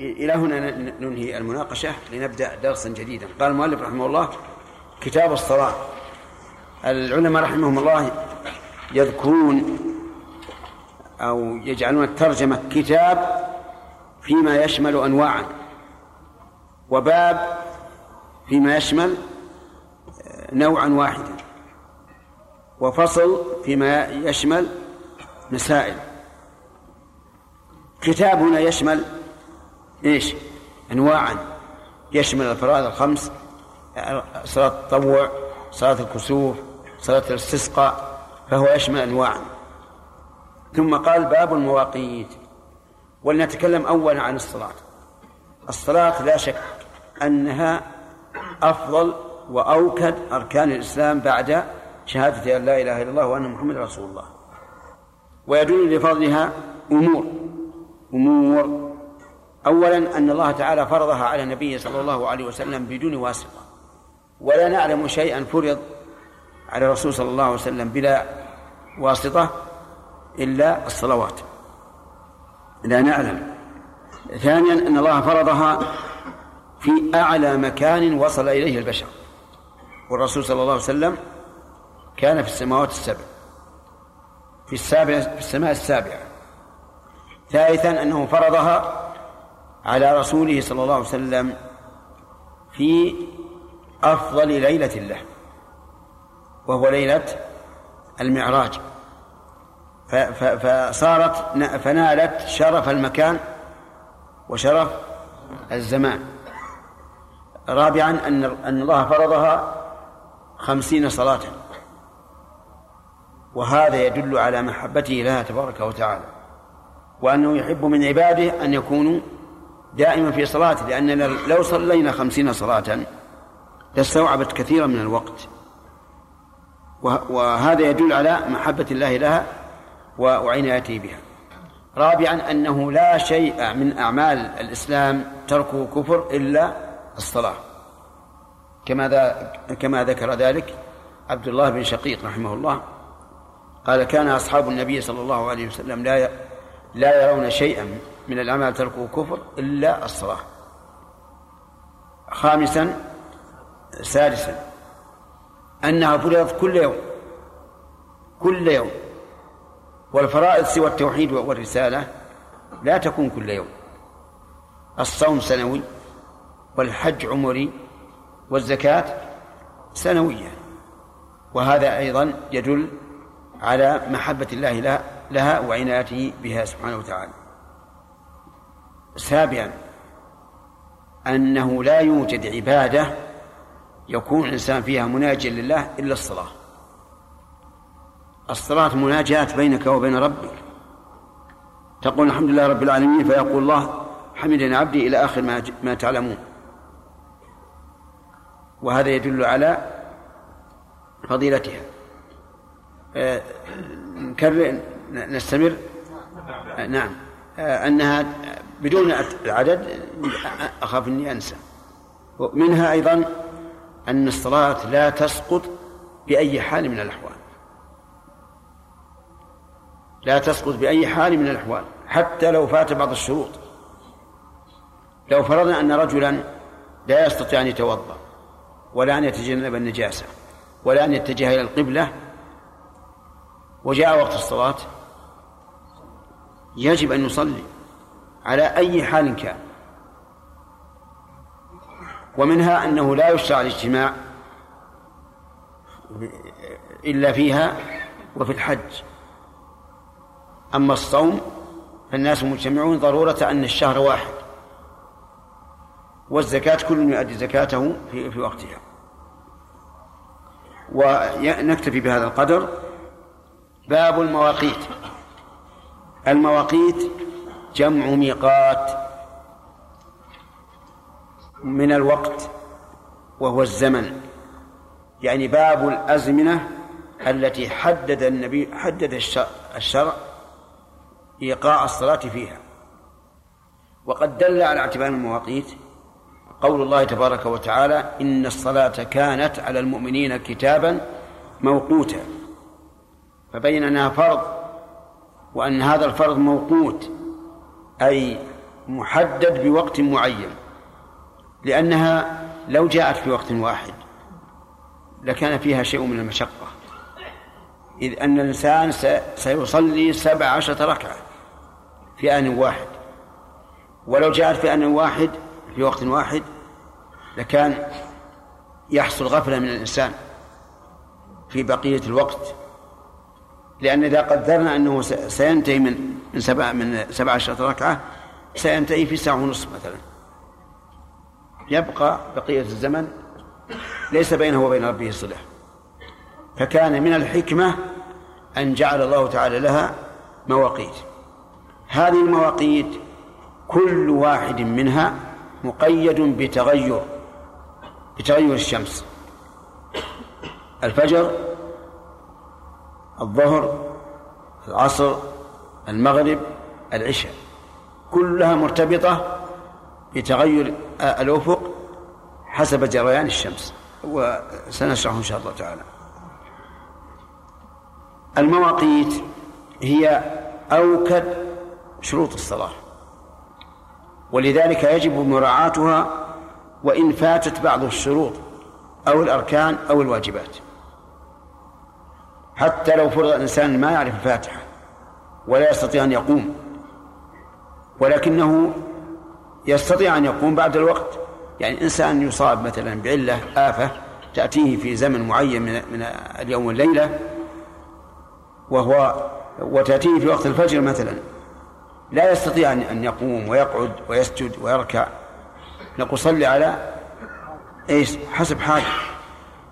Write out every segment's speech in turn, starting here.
إلى هنا ننهي المناقشة لنبدأ درسا جديدا. قال المؤلف رحمه الله كتاب الصلاة. العلماء رحمهم الله يذكرون أو يجعلون الترجمة كتاب فيما يشمل أنواعا وباب فيما يشمل نوعا واحدا وفصل فيما يشمل مسائل. كتاب هنا يشمل إيش؟ انواعا. يشمل الفرائض الخمس صلاة التطوع صلاة الكسوف صلاة الاستسقاء فهو يشمل انواعا. ثم قال باب المواقيت. ولنتكلم اولا عن الصلاة. الصلاة لا شك أنها أفضل وأوكد أركان الإسلام بعد شهادة أن لا إله إلا الله وأن محمد رسول الله. ويدل لفضلها أمور. أمور أولا أن الله تعالى فرضها على النبي صلى الله عليه وسلم بدون واسطة. ولا نعلم شيئا فرض على الرسول صلى الله عليه وسلم بلا واسطة إلا الصلوات. لا نعلم. ثانيا أن الله فرضها في أعلى مكان وصل إليه البشر. والرسول صلى الله عليه وسلم كان في السماوات السبع. في السابع في السماء السابعة ثالثا أنه فرضها على رسوله صلى الله عليه وسلم في أفضل ليلة له وهو ليلة المعراج. فصارت فنالت شرف المكان وشرف الزمان. رابعا أن أن الله فرضها خمسين صلاة. وهذا يدل على محبته لها تبارك وتعالى وأنه يحب من عباده أن يكونوا دائما في صلاة لأننا لو صلينا خمسين صلاة لاستوعبت كثيرا من الوقت. وهذا يدل على محبة الله لها وعنايته بها. رابعا أنه لا شيء من أعمال الإسلام تركه كفر إلا الصلاة. كما كما ذكر ذلك عبد الله بن شقيق رحمه الله. قال كان أصحاب النبي صلى الله عليه وسلم لا لا يرون شيئا من الأعمال تركه كفر إلا الصلاة. خامسا سادسا أنها فرضت كل يوم كل يوم. والفرائض سوى التوحيد والرسالة لا تكون كل يوم. الصوم سنوي والحج عمري والزكاة سنوية. وهذا أيضا يدل على محبة الله لها وعنايته بها سبحانه وتعالى. سابعا أنه لا يوجد عبادة يكون الإنسان فيها مناجيا لله إلا الصلاة. الصلاة مناجاة بينك وبين ربك. تقول الحمد لله رب العالمين فيقول الله حمدني عبدي إلى آخر ما, ما تعلمون. وهذا يدل على فضيلتها. آه، نكرر نستمر؟ نعم. آه، أنها بدون العدد أخاف أني أنسى. منها أيضا أن الصلاة لا تسقط بأي حال من الأحوال. لا تسقط بأي حال من الأحوال حتى لو فات بعض الشروط. لو فرضنا أن رجلا لا يستطيع أن يتوضأ ولا أن يتجنب النجاسة ولا أن يتجه إلى القبلة وجاء وقت الصلاة يجب أن يصلي. على أي حال كان. ومنها أنه لا يشرع الاجتماع إلا فيها وفي الحج. أما الصوم فالناس مجتمعون ضرورة أن الشهر واحد. والزكاة كل يؤدي زكاته في, في وقتها. ونكتفي بهذا القدر. باب المواقيت. المواقيت جمع ميقات من الوقت وهو الزمن. يعني باب الأزمنة التي حدد النبي حدد الشرع إيقاع الصلاة فيها. وقد دل على اعتبار المواقيت قول الله تبارك وتعالى إن الصلاة كانت على المؤمنين كتابا موقوتا. فبين أنها فرض وأن هذا الفرض موقوت. أي محدد بوقت معين لأنها لو جاءت في وقت واحد لكان فيها شيء من المشقة. إذ أن الإنسان سيصلي سبع عشرة ركعة في آن واحد. ولو جاءت في آن واحد في وقت واحد لكان يحصل غفلة من الإنسان في بقية الوقت. لأن إذا قدرنا أنه سينتهي من من سبع من سبع عشرة ركعة سينتهي في ساعة ونصف مثلا. يبقى بقية الزمن ليس بينه وبين ربه صلة. فكان من الحكمة أن جعل الله تعالى لها مواقيت. هذه المواقيت كل واحد منها مقيد بتغير بتغير الشمس. الفجر الظهر العصر المغرب العشاء كلها مرتبطة بتغير الأفق حسب جريان الشمس وسنشرح إن شاء الله تعالى. المواقيت هي أوكد شروط الصلاة ولذلك يجب مراعاتها وإن فاتت بعض الشروط أو الأركان أو الواجبات. حتى لو فرض الإنسان ما يعرف الفاتحة ولا يستطيع أن يقوم ولكنه يستطيع أن يقوم بعد الوقت. يعني إنسان يصاب مثلا بعلة آفة تأتيه في زمن معين من, من اليوم والليلة وهو وتأتيه في وقت الفجر مثلا لا يستطيع أن يقوم ويقعد ويسجد ويركع. نقول صلي على إيش؟ حسب حاله.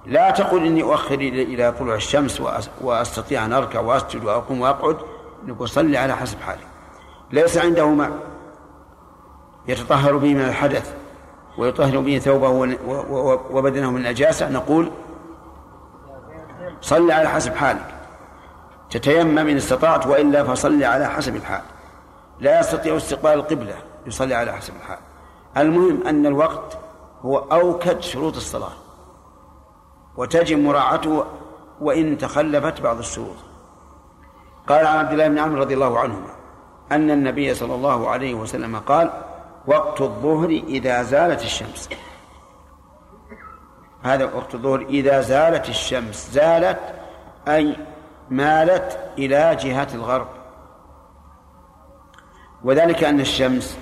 لا تقل إني أؤخر إلى طلوع الشمس وأستطيع أن أركع وأسجد وأقوم وأقعد نقول صلي على حسب حالك ليس عنده ماء يتطهر به من الحدث ويطهر به ثوبه وبدنه من النجاسة نقول صل على حسب حالك. تتيمم إن استطعت وإلا فصل على حسب الحال. لا يستطيع استقبال القبلة يصلي على حسب الحال. المهم أن الوقت هو أوكد شروط الصلاة. وتجب مراعاته وإن تخلفت بعض الشروط قال عن عبد الله بن عمرو رضي الله عنهما أن النبي صلى الله عليه وسلم قال وقت الظهر إذا زالت الشمس. هذا وقت الظهر إذا زالت الشمس. زالت أي مالت إلى جهة الغرب. وذلك أن الشمس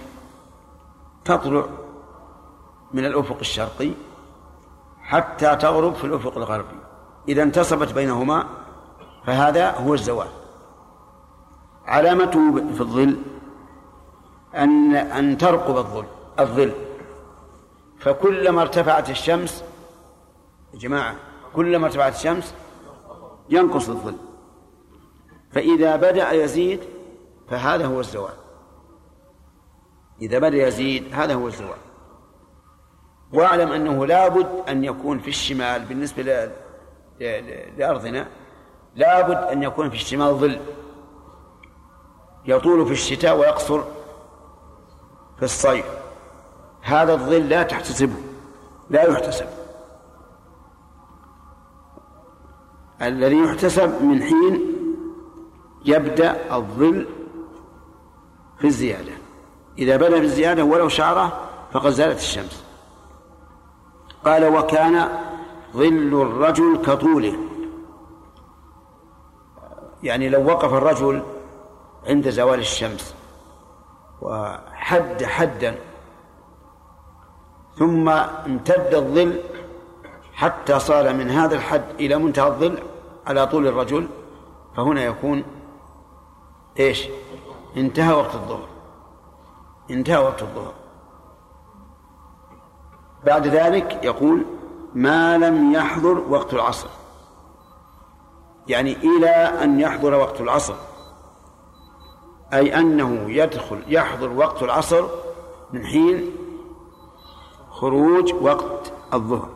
تطلع من الأفق الشرقي حتى تغرب في الأفق الغربي. إذا انتصبت بينهما فهذا هو الزوال. علامته في الظل أن أن ترقب الظل الظل. فكلما ارتفعت الشمس يا جماعة كلما ارتفعت الشمس ينقص الظل. فإذا بدأ يزيد فهذا هو الزوال. إذا بدأ يزيد هذا هو الزوال. واعلم أنه لابد أن يكون في الشمال بالنسبة لأرضنا لابد أن يكون في الشمال ظل يطول في الشتاء ويقصر في الصيف. هذا الظل لا تحتسبه لا يحتسب. الذي يحتسب من حين يبدأ الظل في الزيادة. إذا بدأ في الزيادة ولو شعرة فقد زالت الشمس. قال وكان ظل الرجل كطوله. يعني لو وقف الرجل عند زوال الشمس وحد حدا ثم امتد الظل حتى صار من هذا الحد إلى منتهى الظل على طول الرجل فهنا يكون إيش؟ انتهى وقت الظهر. انتهى وقت الظهر. بعد ذلك يقول ما لم يحضر وقت العصر. يعني إلى أن يحضر وقت العصر. أي أنه يدخل يحضر وقت العصر من حين خروج وقت الظهر.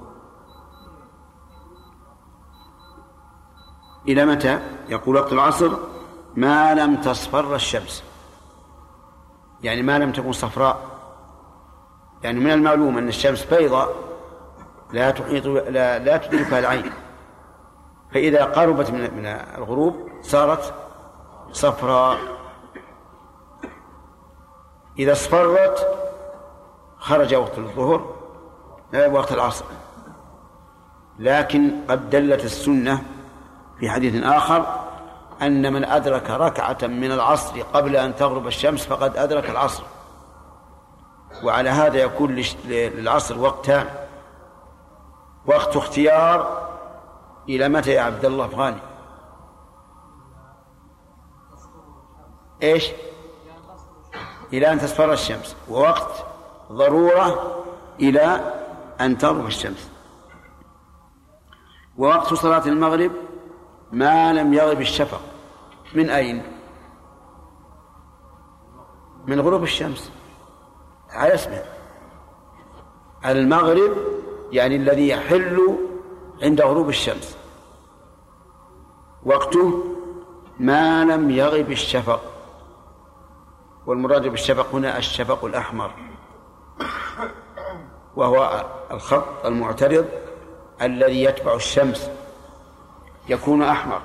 إلى متى؟ يقول وقت العصر ما لم تصفر الشمس. يعني ما لم تكن صفراء. يعني من المعلوم أن الشمس بيضاء لا تحيط لا, لا تدركها العين. فإذا قربت من من الغروب صارت صفراء. إذا اصفرت خرج وقت الظهر آه، وقت العصر. لكن قد دلت السنة في حديث آخر أن من أدرك ركعة من العصر قبل أن تغرب الشمس فقد أدرك العصر. وعلى هذا يكون للعصر وقتان وقت اختيار إلى متى يا عبد الله أفغاني إيش؟ إلى أن تصفر الشمس ووقت ضرورة إلى أن تغرب الشمس. ووقت صلاة المغرب ما لم يغرب الشفق من أين؟ من غروب الشمس. على اسمه. المغرب يعني الذي يحل عند غروب الشمس. وقته ما لم يغب الشفق. والمراد بالشفق هنا الشفق الأحمر. وهو الخط المعترض الذي يتبع الشمس. يكون أحمر.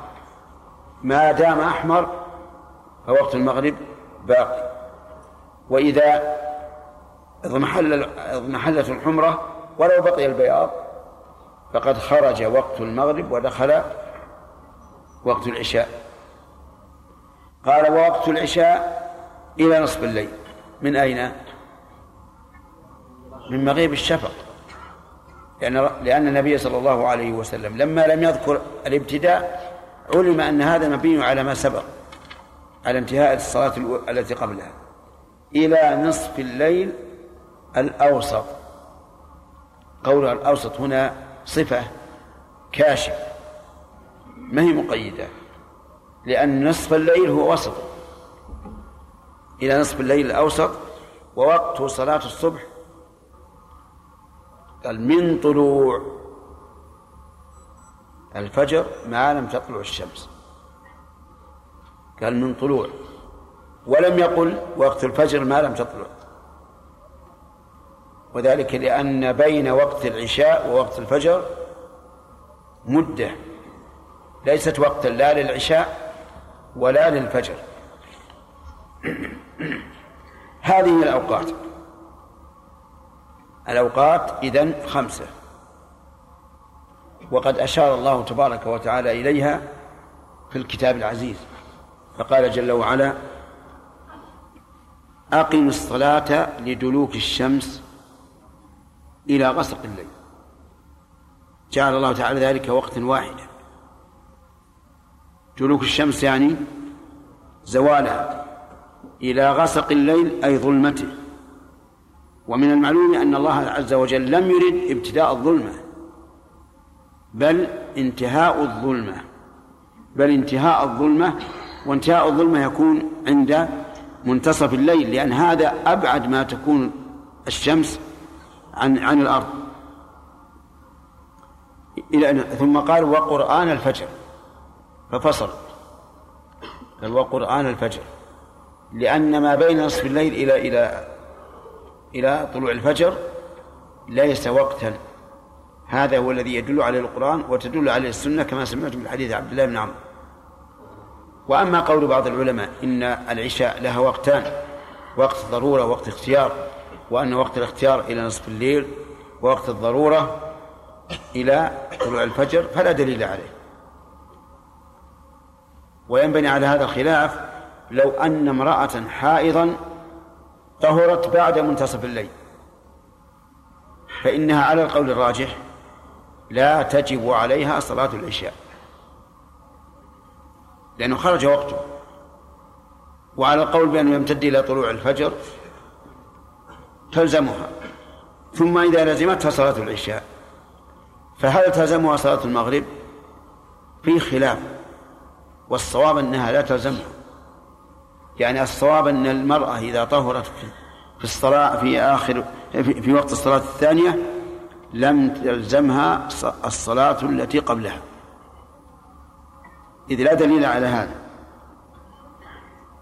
ما دام أحمر فوقت المغرب باقي. وإذا اضمحل اضمحلت الحمرة ولو بقي البياض فقد خرج وقت المغرب ودخل وقت العشاء. قال ووقت العشاء إلى نصف الليل. من أين؟ من مغيب الشفق. لأن لأن النبي صلى الله عليه وسلم لما لم يذكر الابتداء علم أن هذا مبني على ما سبق على انتهاء الصلاة التي قبلها. إلى نصف الليل الأوسط. قولها الأوسط هنا صفة كاشفة ما هي مقيدة؟ لأن نصف الليل هو وسط. إلى نصف الليل الأوسط ووقت صلاة الصبح قال من طلوع الفجر ما لم تطلع الشمس. قال من طلوع. ولم يقل وقت الفجر ما لم تطلع. وذلك لأن بين وقت العشاء ووقت الفجر مدة ليست وقتا لا للعشاء ولا للفجر. هذه الأوقات. الأوقات إذن خمسة. وقد أشار الله تبارك وتعالى إليها في الكتاب العزيز. فقال جل وعلا أقم الصلاة لدلوك الشمس إلى غسق الليل. جعل الله تعالى ذلك وقتا واحدا. دلوك الشمس يعني زوالها إلى غسق الليل أي ظلمته. ومن المعلوم أن الله عز وجل لم يرد ابتداء الظلمة بل انتهاء الظلمة. بل انتهاء الظلمة وانتهاء الظلمة يكون عند منتصف الليل لأن هذا أبعد ما تكون الشمس عن عن الأرض. إلى ثم قال وقرآن الفجر. ففصل. قال وقرآن الفجر. لأن ما بين نصف الليل إلى إلى إلى طلوع الفجر ليس وقتا. هذا هو الذي يدل عليه القرآن وتدل عليه السنة كما سمعت من حديث عبد الله بن عمرو. وأما قول بعض العلماء إن العشاء لها وقتان وقت ضرورة وقت اختيار. وأن وقت الاختيار إلى نصف الليل ووقت الضرورة إلى طلوع الفجر فلا دليل عليه. وينبني على هذا الخلاف لو أن امرأة حائضا طهرت بعد منتصف الليل فإنها على القول الراجح لا تجب عليها صلاة العشاء لأنه خرج وقته وعلى القول بأنه يمتد إلى طلوع الفجر تلزمها. ثم إذا لزمتها صلاة العشاء. فهل تلزمها صلاة المغرب؟ في خلاف. والصواب أنها لا تلزمها. يعني الصواب أن المرأة إذا طهرت في الصلاة في آخر في وقت الصلاة الثانية لم تلزمها الصلاة التي قبلها. إذ لا دليل على هذا.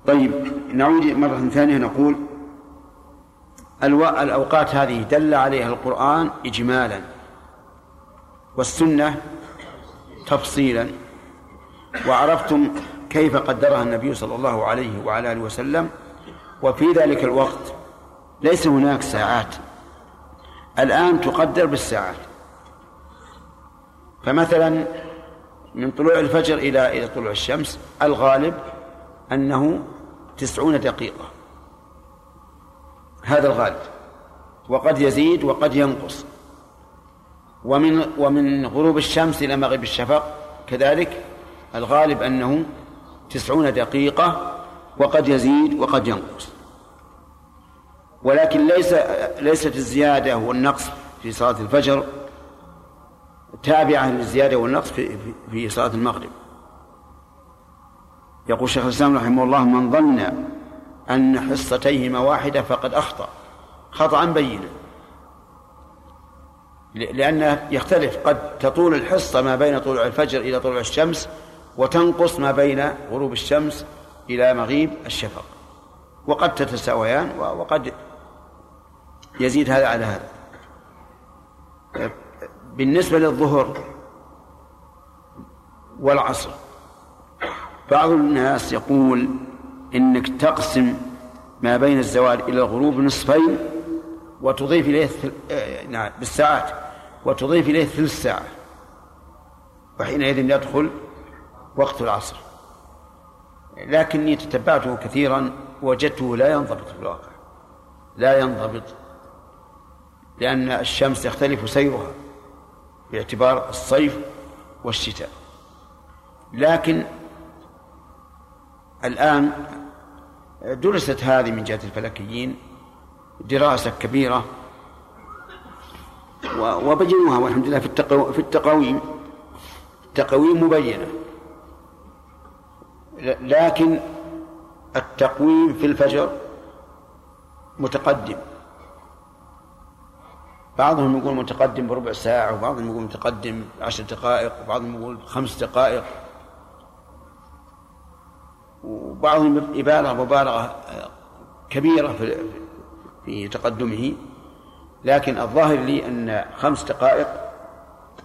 طيب نعود مرة ثانية نقول الأوقات هذه دل عليها القرآن إجمالا والسنة تفصيلا. وعرفتم كيف قدرها النبي صلى الله عليه وعلى آله وسلم. وفي ذلك الوقت ليس هناك ساعات. الآن تقدر بالساعات. فمثلا من طلوع الفجر إلى إلى طلوع الشمس الغالب أنه تسعون دقيقة. هذا الغالب وقد يزيد وقد ينقص. ومن ومن غروب الشمس إلى مغرب الشفق كذلك الغالب أنه تسعون دقيقة وقد يزيد وقد ينقص. ولكن ليس ليست الزيادة والنقص في صلاة الفجر تابعة للزيادة والنقص في, في صلاة المغرب. يقول شيخ الإسلام رحمه الله من ظن أن حصتيهما واحدة فقد أخطأ. خطأ بينا. لأنه يختلف قد تطول الحصة ما بين طلوع الفجر إلى طلوع الشمس وتنقص ما بين غروب الشمس إلى مغيب الشفق. وقد تتساويان وقد يزيد هذا على هذا. بالنسبة للظهر والعصر بعض الناس يقول إنك تقسم ما بين الزوال إلى الغروب نصفين وتضيف إليه آه، نعم بالساعات وتضيف إليه ثلث ساعة وحينئذ يدخل وقت العصر. لكني تتبعته كثيرا وجدته لا ينضبط في الواقع. لا ينضبط لأن الشمس يختلف سيرها باعتبار الصيف والشتاء. لكن الآن درست هذه من جهة الفلكيين دراسة كبيرة وبينوها والحمد لله في في التقاويم التقاويم مبينة. لكن التقويم في الفجر متقدم. بعضهم يقول متقدم بربع ساعة وبعضهم يقول متقدم عشر دقائق وبعضهم يقول خمس دقائق. وبعضهم إبالغة مبالغة كبيرة في في تقدمه لكن الظاهر لي أن خمس دقائق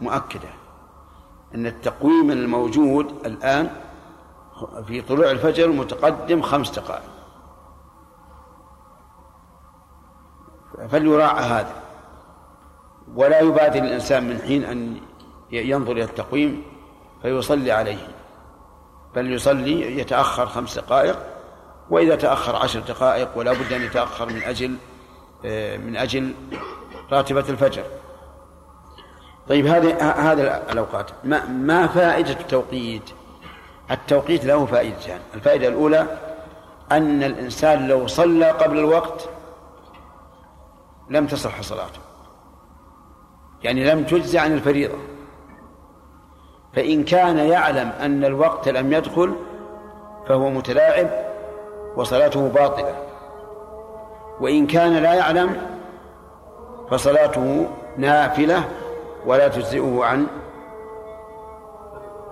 مؤكدة أن التقويم الموجود الآن في طلوع الفجر متقدم خمس دقائق. فليراعى هذا. ولا يبادر الإنسان من حين أن ينظر إلى التقويم فيصلي عليه. بل يصلي يتأخر خمس دقائق وإذا تأخر عشر دقائق ولا بد أن يتأخر من أجل آه، من أجل راتبة الفجر. طيب هذه هذا الأوقات ما ما فائدة التوقيت؟ التوقيت له فائدتان، الفائدة الأولى أن الإنسان لو صلى قبل الوقت لم تصح صلاته. يعني لم تجزي عن الفريضة. فإن كان يعلم أن الوقت لم يدخل فهو متلاعب وصلاته باطلة. وإن كان لا يعلم فصلاته نافلة ولا تجزئه عن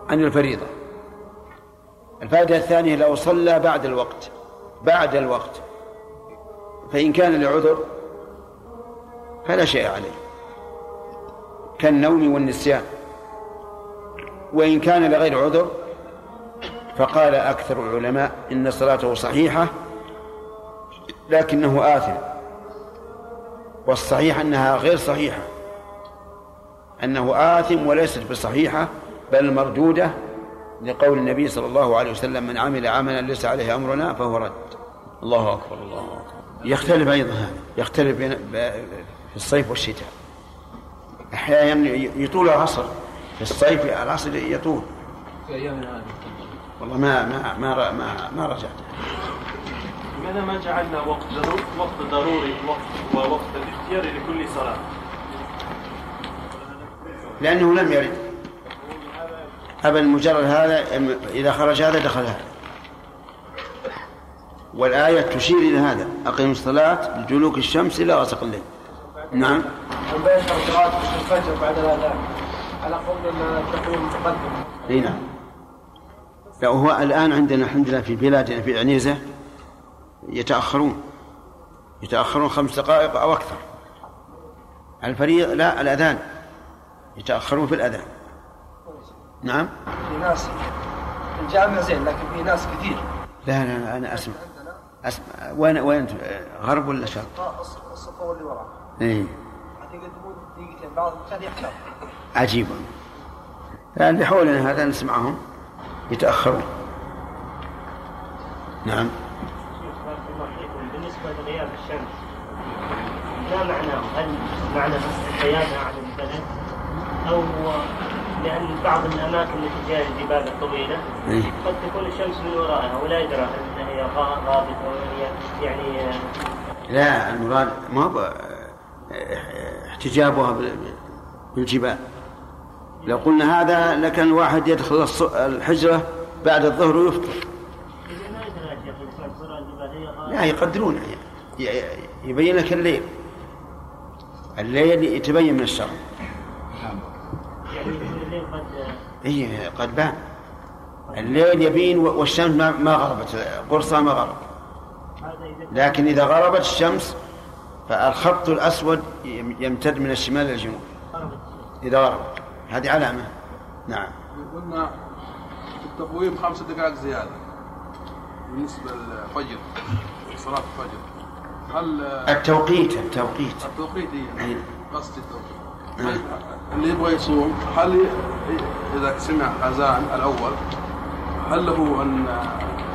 عن الفريضة. الفائدة الثانية لو صلى بعد الوقت بعد الوقت. فإن كان لعذر فلا شيء عليه. كالنوم والنسيان. وإن كان لغير عذر فقال أكثر العلماء إن صلاته صحيحة لكنه آثم. والصحيح أنها غير صحيحة. أنه آثم وليست بصحيحة بل مردودة لقول النبي صلى الله عليه وسلم من عمل عملا ليس عليه أمرنا فهو رد. الله أكبر الله أكبر. يختلف أيضا هذا يختلف في الصيف والشتاء. أحيانا يطول العصر. في الصيف العصر يطول. في أيامنا هذه والله ما ما ما ما, ما رجعت. لماذا ما جعلنا وقت ضروري وقت ضروري وقت ووقت الاختياري لكل صلاة؟ لأنه لم يرد. أبا مجرد هذا إذا خرج هذا دخل هذا. والآية تشير إلى هذا. أقيم الصلاة لدلوك الشمس إلى غسق الليل. نعم. قراءة الفجر بعد الأذان. على قول التقويم متقدم اي نعم لا وهو الآن عندنا الحمد لله في بلادنا في عنيزة يتأخرون يتأخرون خمس دقائق أو أكثر الفريق لا الأذان يتأخرون في الأذان نعم في ناس الجامع زين لكن في ناس كثير لا لا, لا أنا أسمع أسمع وين وين غرب ولا شرق؟ الصفوة اللي وراء إيه عجيب اللي حولنا هذا نسمعهم يتأخرون نعم بالنسبة لغياب الشمس ما معناه؟ هل معنى بس الحياة عن البلد أو لأن بعض الأماكن التي فيها الجبال الطويلة إيه. قد تكون الشمس من ورائها ولا يدرى هل هي غا- غابت أو هي يعني لا المراد ما هو احتجابها بال- بالجبال. لو قلنا هذا لكان الواحد يدخل الحجرة بعد الظهر ويفطر. لا يقدرون. يبين لك الليل. الليل يتبين من الشر. إي قد بان. الليل يبين والشمس ما غربت. قرصها ما غرب. هذا إذا لكن إذا غربت الشمس فالخط الأسود يم- يمتد من الشمال إلى الجنوب. إذا غربت هذه علامة. نعم. قلنا التقويم خمس دقائق زيادة بالنسبة للفجر صلاة الفجر. هل التوقيت التوقيت. التوقيت أي. قصد التوقيت. نعم. اللي يبغى يصوم هل إذا سمع أذان الأول هل له أن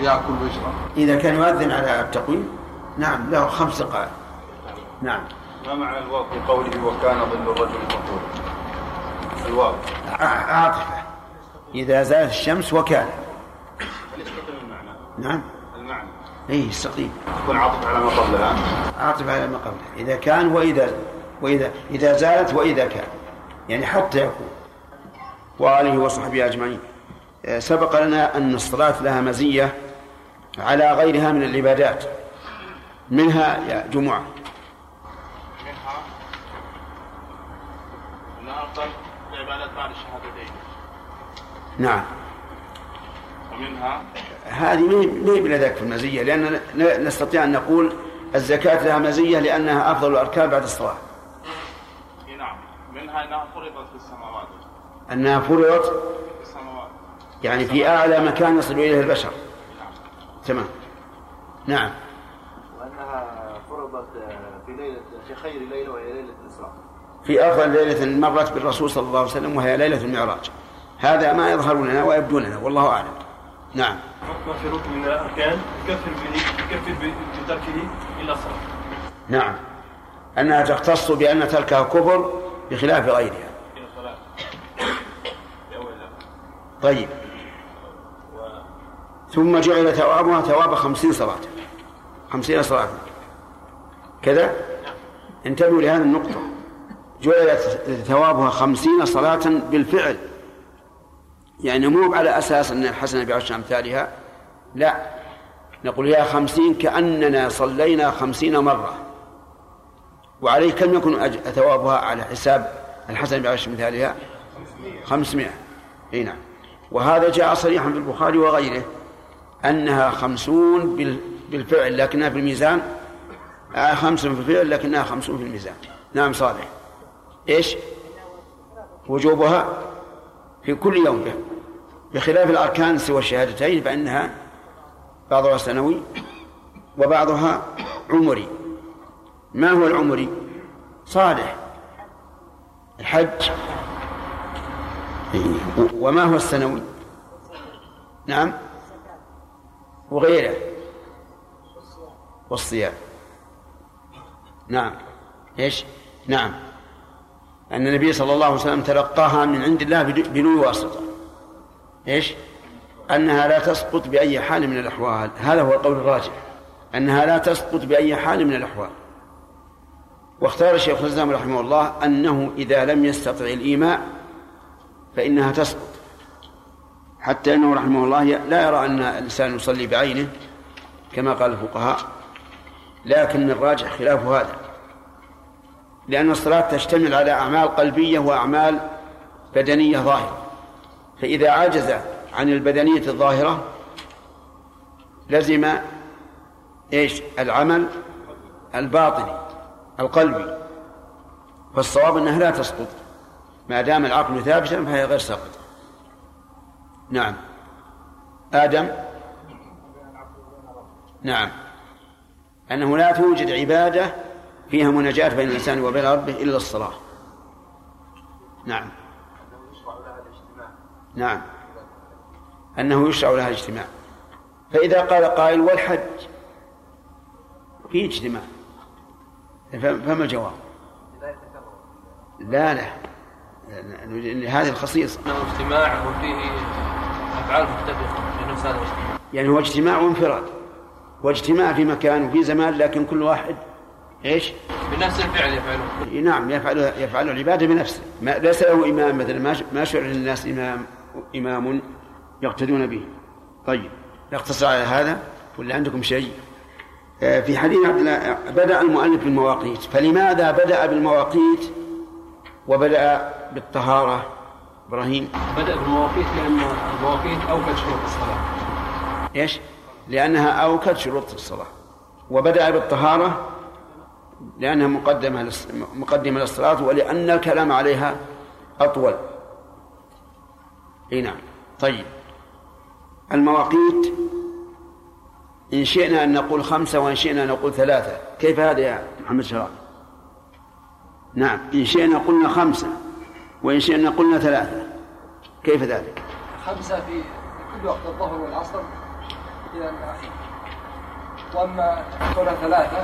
يأكل ويشرب؟ إذا كان يؤذن على التقويم نعم له خمس دقائق. نعم. ما معنى الواو في قوله وكان ظل الرجل مطلوبا الواو. عاطفة. إذا زالت الشمس وكان. هل يستقيم المعنى؟ نعم. المعنى. أي يستقيم. تكون عاطفة على ما قبلها. عاطفة على ما قبله إذا كان وإذا وإذا إذا زالت وإذا كان. يعني حتى يكون. وآله وصحبه أجمعين. آه، سبق لنا أن الصلاة لها مزية على غيرها من العبادات. منها يا جمعة منها افضل العبادات بعد الشهادتين. نعم. ومنها؟ هذه ما هي- ما هي بلا ذاك في المزية لأن ن- نستطيع أن نقول الزكاة لها مزية لأنها أفضل الأركان بعد الصلاة. نعم. منها أنها فرضت في السماوات. أنها فرضت في السماوات. يعني في أعلى مكان يصل إليه البشر. تمام. نعم. وأنها فرضت في ليله في خير ليلة وهي ليلة الاسراء في أفضل ليلة مرت بالرسول صلى الله عليه وسلم وهي ليلة المعراج. هذا ما يظهر لنا ويبدو لنا والله أعلم. نعم. في ركن من الأركان يكفر بتركه الا صلاه نعم. أنها تختص بأن تركها كفر بخلاف غيرها. طيب. ثم جعل ثوابها ثواب خمسين صلاة. خمسين صلاة. كذا؟ انتبهوا لهذه النقطة. جعلت ثوابها خمسين صلاة بالفعل. يعني مو على أساس أن الحسنة بعشر أمثالها لا. نقول هي خمسين كأننا صلينا خمسين مرة. وعليه كم يكون ثوابها على حساب الحسنة بعشر أمثالها خمسمائة. إي نعم. وهذا جاء صريحا في البخاري وغيره أنها خمسون بال- بالفعل لكنها في الميزان آه خمس في الفعل لكنها خمسون في الميزان. نعم صالح. إيش؟ وجوبها في كل يوم به بخلاف الأركان سوى الشهادتين فإنها بعضها سنوي وبعضها عمري. ما هو العمري صالح الحج. وما هو السنوي؟ نعم. وغيره. والصيام. نعم. إيش؟ نعم. أن النبي صلى الله عليه وسلم تلقاها من عند الله بدو- بدون واسطة. إيش؟ أنها لا تسقط بأي حال من الأحوال. هذا هو القول الراجح. أنها لا تسقط بأي حال من الأحوال. واختار الشيخ الإسلام رحمه الله أنه إذا لم يستطع الإيماء فإنها تسقط. حتى أنه رحمه الله لا يرى أن الإنسان يصلي بعينه كما قال الفقهاء. لكن الراجح خلاف هذا. لأن الصلاة تشتمل على أعمال قلبية وأعمال بدنية ظاهرة. فإذا عجز عن البدنية الظاهرة لزم إيش؟ العمل الباطني القلبي. فالصواب أنها لا تسقط. ما دام العقل ثابتا فهي غير ساقطة. نعم. آدم؟ نعم. أنه لا توجد عبادة فيها مناجاة بين الإنسان وبين ربه إلا الصلاة. نعم. نعم. أنه يشرع لها اجتماع. فإذا قال قائل والحج في اجتماع. فما الجواب؟ لا لا. هذه الخصيصة. إنه اجتماع وفيه أفعال متفقه في نفس هذا الاجتماع. يعني هو اجتماع وانفراد واجتماع في مكان وفي زمان لكن كل واحد إيش؟ بنفس الفعل يفعله. نعم يفعل يفعل العبادة بنفسه. ما ليس له إمام مثلا ما ما شرع للناس إمام إمام يقتدون به. طيب نقتصر على هذا؟ ولا عندكم شيء؟ آه، في حديث عبد الله بدأ المؤلف بالمواقيت. فلماذا بدأ بالمواقيت وبدأ بالطهارة؟ إبراهيم. بدأ بالمواقيت لأن المواقيت أوكد شروط الصلاة. إيش؟ لأنها أوكد شروط الصلاة. وبدأ بالطهارة؟ لأنها مقدمة للص- مقدمة للصلاة ولأن الكلام عليها أطول. إي نعم. طيب. المواقيت إن شئنا أن نقول خمسة وإن شئنا أن نقول ثلاثة. كيف هذا يا محمد شراب نعم. إن شئنا قلنا خمسة وإن شئنا قلنا ثلاثة. كيف ذلك؟ خمسة في كل وقت الظهر والعصر إلى الآخر وأما كونها ثلاثة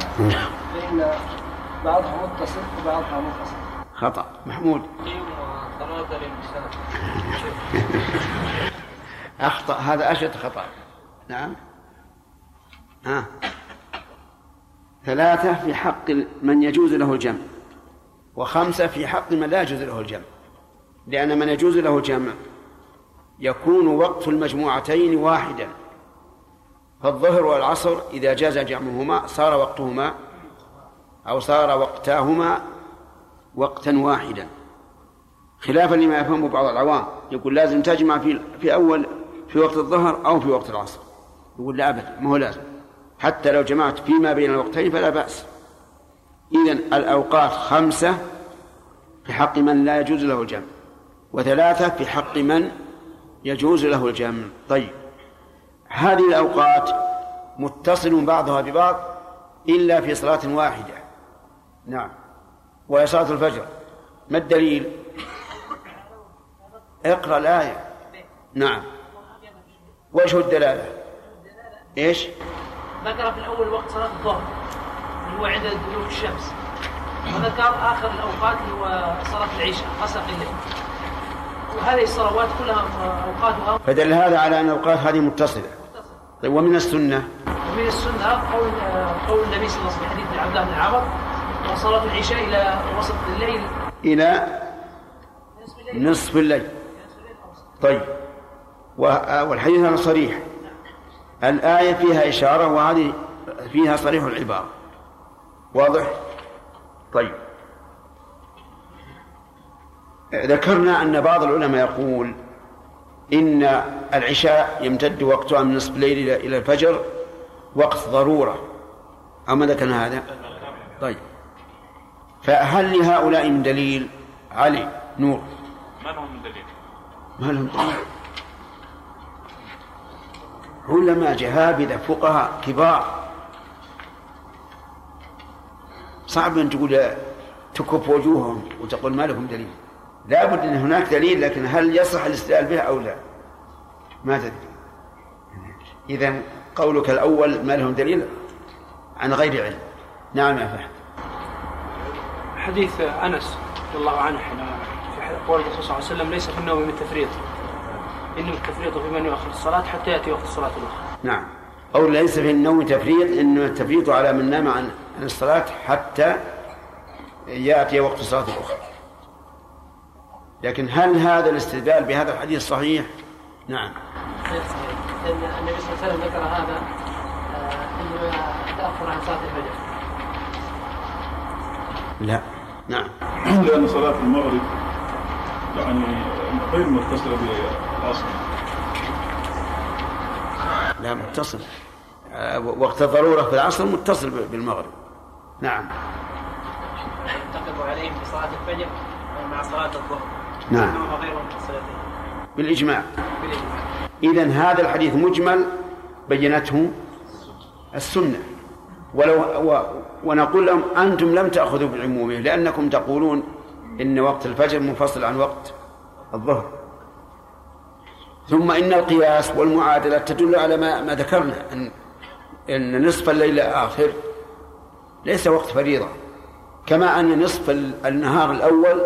فإن بعضها متصل وبعضها منفصل. خطأ. محمود. أخطأ. هذا أشد خطأ. نعم. ها. ثلاثة في حق من يجوز له الجمع. وخمسة في حق من لا يجوز له الجمع. لأن من يجوز له الجمع يكون وقت المجموعتين واحدا. فالظهر والعصر إذا جاز جمعهما صار وقتهما أو صار وقتاهما وقتا واحدا. خلافا لما يفهمه بعض العوام. يقول لازم تجمع في في أول في وقت الظهر أو في وقت العصر. يقول لا أبدا ما هو لازم. حتى لو جمعت فيما بين الوقتين فلا بأس. إذا الأوقات خمسة في حق من لا يجوز له الجمع وثلاثة في حق من يجوز له الجمع. طيب. هذه الأوقات متصل بعضها ببعض إلا في صلاة واحدة. نعم. وهي صلاة الفجر. ما الدليل؟ اقرأ الآية. نعم. وجه الدلالة؟ إيش؟ ذكر في الأول وقت صلاة الظهر اللي هو عند دلوك الشمس. وذكر آخر الأوقات اللي هو صلاة العشاء غسق الليل. وهذه الصلوات كلها أوقاتها. فدل هذا على أن الأوقات هذه متصلة. طيب ومن السنة؟ ومن السنة قول قول النبي صلى الله عليه وسلم في حديث عبد الله بن عمر وصلاة العشاء إلى وسط الليل. إلى نصف الليل. طيب و- والحديث هذا صريح. الآية فيها إشارة وهذه فيها صريح العبارة. واضح؟ طيب. ذكرنا أن بعض العلماء يقول إن العشاء يمتد وقتها من نصف الليل إلى الفجر وقت ضرورة. أما ذكرنا هذا؟ طيب. فهل لهؤلاء من دليل؟ علي نور. ما لهم من دليل؟ ما لهم؟ دليل علماء جهابذة فقهاء كبار. صعب أن تقول تكف وجوههم وتقول ما لهم دليل. لابد أن هناك دليل لكن هل يصح الاستدلال به أو لا؟ ما تدري. إذا قولك الأول ما لهم دليل؟ عن غير علم. نعم يا فهد. حديث أنس رضي الله عنه في قول الرسول صلى الله عليه وسلم ليس في النوم من التفريط انما التفريط في من يؤخر الصلاة حتى يأتي وقت الصلاة الأخرى. نعم. أو ليس في النوم تفريط إنما التفريط على من نام عن الصلاة حتى يأتي وقت الصلاة الأخرى. لكن هل هذا الاستدلال بهذا الحديث صحيح؟ نعم. غير صحيح. لأن النبي صلى الله عليه وسلم ذكر هذا آه، إنما تأخر عن صلاة الفجر. لا. نعم. لأن صلاة المغرب يعني غير متصلة بالأصل لا متصل. آه، وقت الضرورة في العصر متصل بالمغرب. نعم. ينتقد عليهم في صلاة الفجر مع صلاة الظهر. نعم. بالإجماع. بالإجماع. إذا هذا الحديث مجمل بينته السنة. ولو و ونقول لهم أنتم لم تأخذوا بعمومه لأنكم تقولون إن وقت الفجر منفصل عن وقت الظهر. ثم إن القياس والمعادلة تدل على ما, ما ذكرنا أن إن نصف الليل الآخر ليس وقت فريضة. كما أن نصف النهار الأول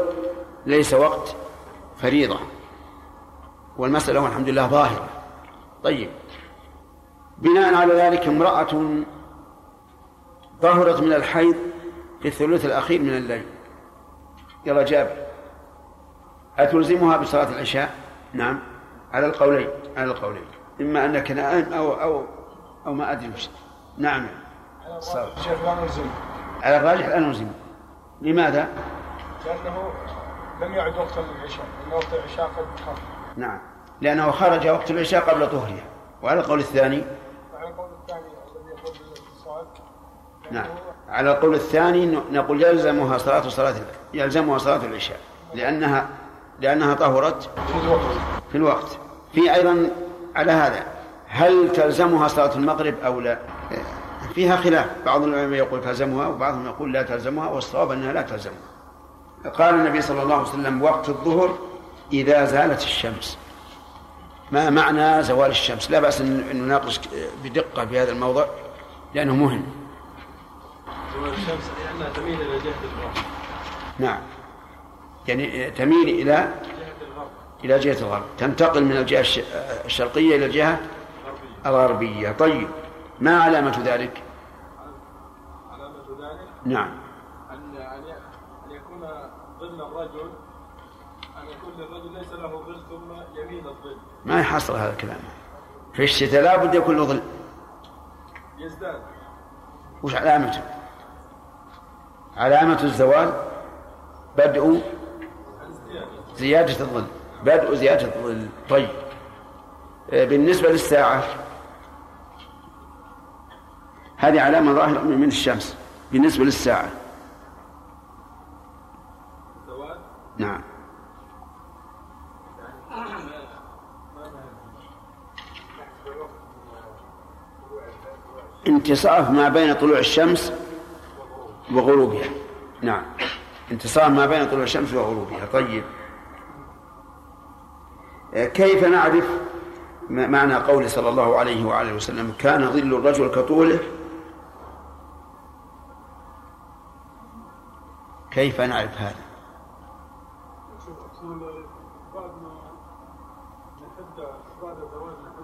ليس وقت فريضة. والمسألة والحمد لله ظاهرة. طيب. بناء على ذلك امرأة طهرت من الحيض في الثلث الأخير من الليل. يلا جابر أتلزمها بصلاة العشاء؟ نعم. على القولين على القولين. إما أنك نائم أو أو أو ما أدري وش. نعم. شيخ لا نلزم. على الراجح لا نلزم. لماذا؟ لأنه لم يعد وقت العشاء لأن وقت العشاء قد خرج نعم. لأنه خرج وقت العشاء قبل طهرها وعلى القول الثاني؟ وعلى القول الثاني الذي يقول بالاتصال نعم. على القول الثاني نقول يلزمها صلاة صلاة يلزمها صلاة العشاء لأنها لأنها طهرت في الوقت. في أيضا على هذا هل تلزمها صلاة المغرب أو لا؟ فيها خلاف. بعض العلماء يقول تلزمها وبعضهم يقول لا تلزمها والصواب أنها لا تلزمها. قال النبي صلى الله عليه وسلم وقت الظهر إذا زالت الشمس. ما معنى زوال الشمس؟ لا بأس أن نناقش بدقة في هذا الموضوع لأنه مهم. زوال الشمس لأنها تميل إلى جهة الغرب. نعم. يعني تميل إلى إلى جهة الغرب. تنتقل من الجهة الش- الشرقية إلى الجهة الغربية. طيب ما علامة ذلك؟ علامة ذلك؟ نعم أن أن أن يكون ظل الرجل أن يكون للرجل ليس له ظل ثم يميل الظل ما يحصل هذا الكلام. في الشتاء لابد يكون له ظل يزداد وش علامته علامة الزوال؟ بدء زيادة الظل. بدء زيادة الظل. طيب. آه، بالنسبة للساعة هذه علامة ظاهرة من الشمس. بالنسبة للساعة. نعم. انتصاف ما بين طلوع الشمس وغروبها. نعم. انتصاف ما بين طلوع الشمس وغروبها. طيب. آه، كيف نعرف معنى قوله صلى الله عليه وآله وسلم كان ظل الرجل كطوله؟ كيف نعرف هذا بعد ما نحد بعد زوال نحد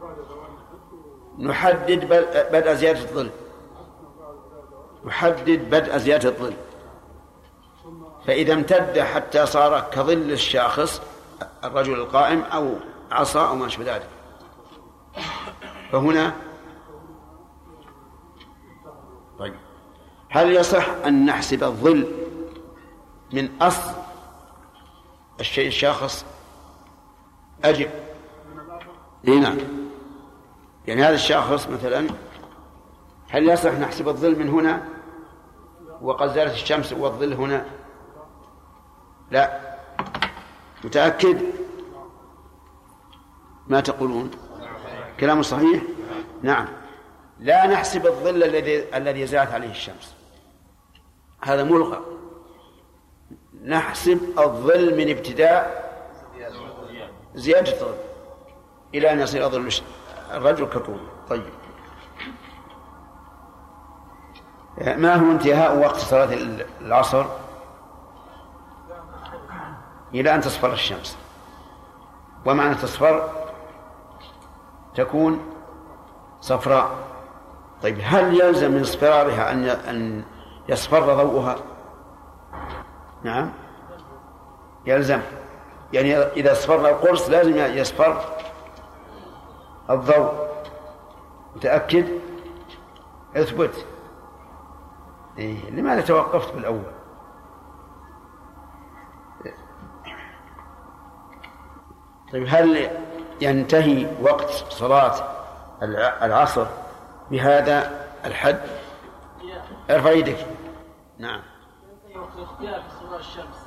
بعد زوال نحد نحدد بدء زيادة الظل. نحدد بدء زيادة الظل. فإذا امتد حتى صار كظل الشاخص الرجل القائم أو عصا أو ما أشبه ذلك. فهنا طيب. هل يصح أن نحسب الظل من أصل الشيء الشاخص؟ أجب. نعم. يعني هذا الشاخص مثلا هل يصح نحسب الظل من هنا؟ وقد زالت الشمس والظل هنا. لا. متأكد؟ ما تقولون؟ كلام صحيح؟ نعم. لا نحسب الظل الذي الذي زالت عليه الشمس. هذا ملغى. نحسب الظل من ابتداء زيادة الظل. إلى أن يصير ظل الرجل كطول. طيب. ما هو انتهاء وقت صلاة العصر؟ إلى أن تصفر الشمس. ومعنى تصفر تكون صفراء. طيب هل يلزم من اصفرارها أن أن يصفر ضوءها؟ نعم. يلزم. يعني إذا اصفر القرص لازم يصفر الضوء. متأكد؟ اثبت. إيه؟ لماذا توقفت بالأول؟ طيب هل ينتهي وقت صلاة العصر بهذا الحد؟ ارفع يدك. نعم. ينتهي وقت الاختلاف في استمرار الشمس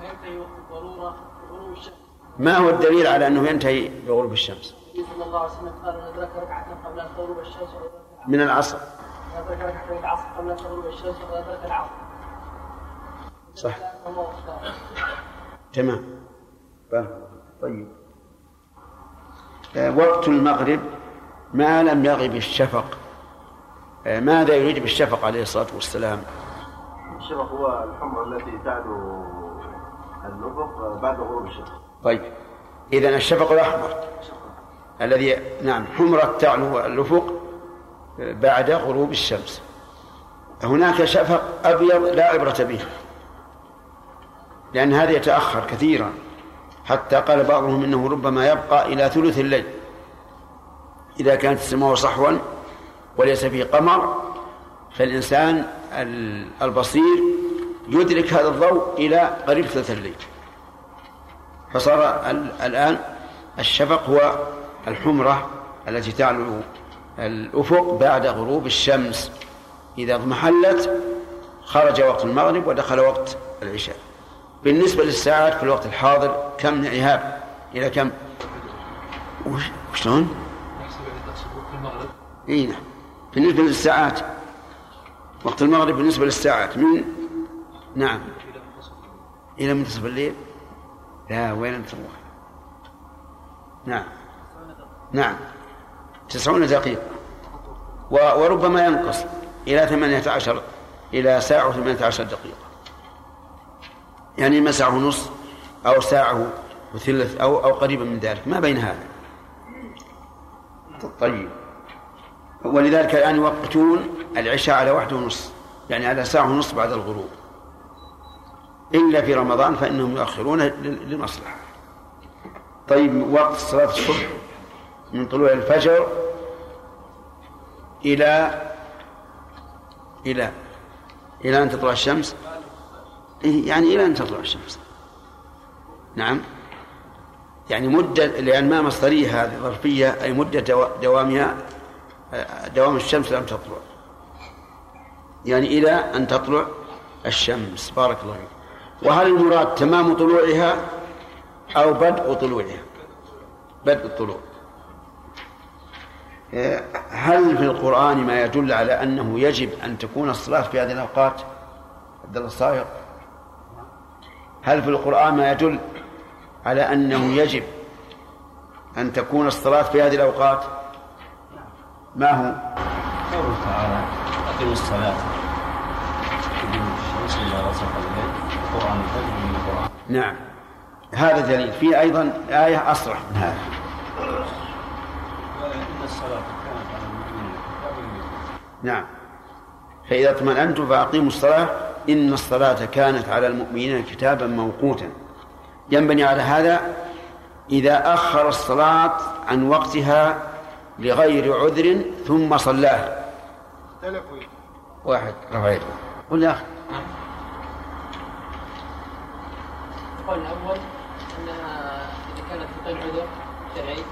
وينتهي وقت الضرورة بغروب الشمس ما هو الدليل على أنه ينتهي بغروب الشمس؟ النبي صلى الله عليه وسلم قال من ادرك ركعة قبل أن تغرب الشمس من العصر. من ادرك ركعة من العصر قبل أن تغرب الشمس العصر. صح. تمام. طيب. آه، وقت المغرب ما لم يغب الشفق. آه، ماذا يريد بالشفق عليه الصلاة والسلام؟ الشفق هو الحمرة التي تعلو الأفق بعد غروب الشمس. طيب. إذا الشفق الأحمر. الذي نعم حمرة تعلو الأفق بعد غروب الشمس. هناك شفق أبيض لا عبرة به لأن هذا يتأخر كثيرا. حتى قال بعضهم إنه ربما يبقى إلى ثلث الليل. إذا كانت السماء صحوا وليس فيه قمر فالإنسان ال- البصير يدرك هذا الضوء إلى قريب ثلث الليل. فصار ال- الآن الشفق هو الحمرة التي تعلو الأفق بعد غروب الشمس. إذا اضمحلت خرج وقت المغرب ودخل وقت العشاء. بالنسبة للساعات في الوقت الحاضر كم عهاب إلى كم؟ وش- وشلون؟ المغرب إي نعم. بالنسبة للساعات. وقت المغرب بالنسبة للساعات. من نعم. إلى منتصف الليل؟ لا وين أنت نعم. نعم. تسعون دقيقة. وربما ينقص إلى ثمانية عشر إلى ساعة وثمانية عشر دقيقة. يعني ما ساعة ونص أو ساعة وثلث أو أو قريبا من ذلك. ما بين هذا؟ طيب. ولذلك الآن يوقتون العشاء على واحد ونص. يعني على ساعة ونص بعد الغروب. إلا في رمضان فإنهم يؤخرون ل- لمصلحة. طيب وقت صلاة الصبح؟ من طلوع الفجر إلى إلى إلى أن تطلع الشمس؟ إيه، يعني إلى أن تطلع الشمس. نعم. يعني مدة لأن ما مصدرية هذه ظرفية أي مدة دوا- دوامها آه، دوام الشمس لم تطلع. يعني إلى أن تطلع الشمس. بارك الله فيك. وهل المراد تمام طلوعها أو بدء طلوعها؟ بدء الطلوع. هل في القرآن ما يدل على أنه يجب أن تكون الصلاة في هذه الأوقات؟ عبد الله الصايغ. هل في القرآن ما يدل على أنه يجب أن تكون الصلاة في هذه الأوقات؟ ما هو؟ قوله تعالى أقم الصلاة. قرآن الفجر من القرآن. نعم. هذا دليل. في أيضا آية أصرح من هذا. الصلاة. كانت على المؤمنين كتابا موقوتا نعم. فإذا اطمأنتم فأقيموا الصلاة. إن الصلاة كانت على المؤمنين كتابا موقوتا. ينبني على هذا إذا أخر الصلاة عن وقتها لغير عذر ثم صلاها. واحد. رفع يده قل يا أخي. القول الأول أنها إذا كانت في غير عذر شرعي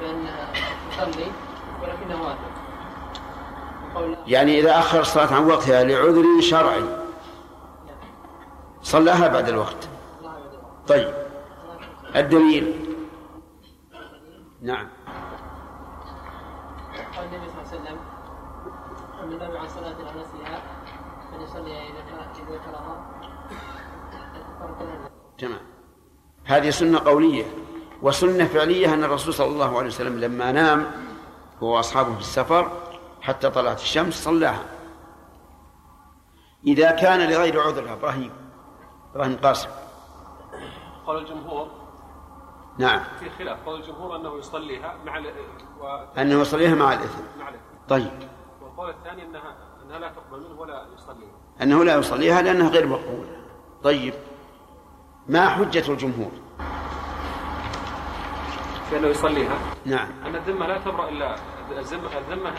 فإنها تصلي ولكنها واجب القول الآخر يعني إذا أخر الصلاة عن وقتها لعذر شرعي. صلاها بعد الوقت. طيب. الدليل. نعم. قال النبي صلى الله عليه وسلم من نام عن صلاة نسيها فليصليها إذا كان إذا ذكرها تمام. هذه سنة قولية وسنة فعلية أن الرسول صلى الله عليه وسلم لما نام هو وأصحابه في السفر حتى طلعت الشمس صلاها. إذا كان لغير عذر إبراهيم إبراهيم قاسم قال الجمهور. نعم. في خلاف قال الجمهور أنه يصليها مع ال- و... أنه يصليها مع الإثم. مع الإثم. طيب. والقول الثاني انها إنها لا تقبل منه ولا يصليها. أنه لا يصليها لأنها غير مقبولة. طيب. ما حجة الجمهور؟ في أنه يصليها. نعم. أن الذمة لا تبرأ إلا الذمه الذمة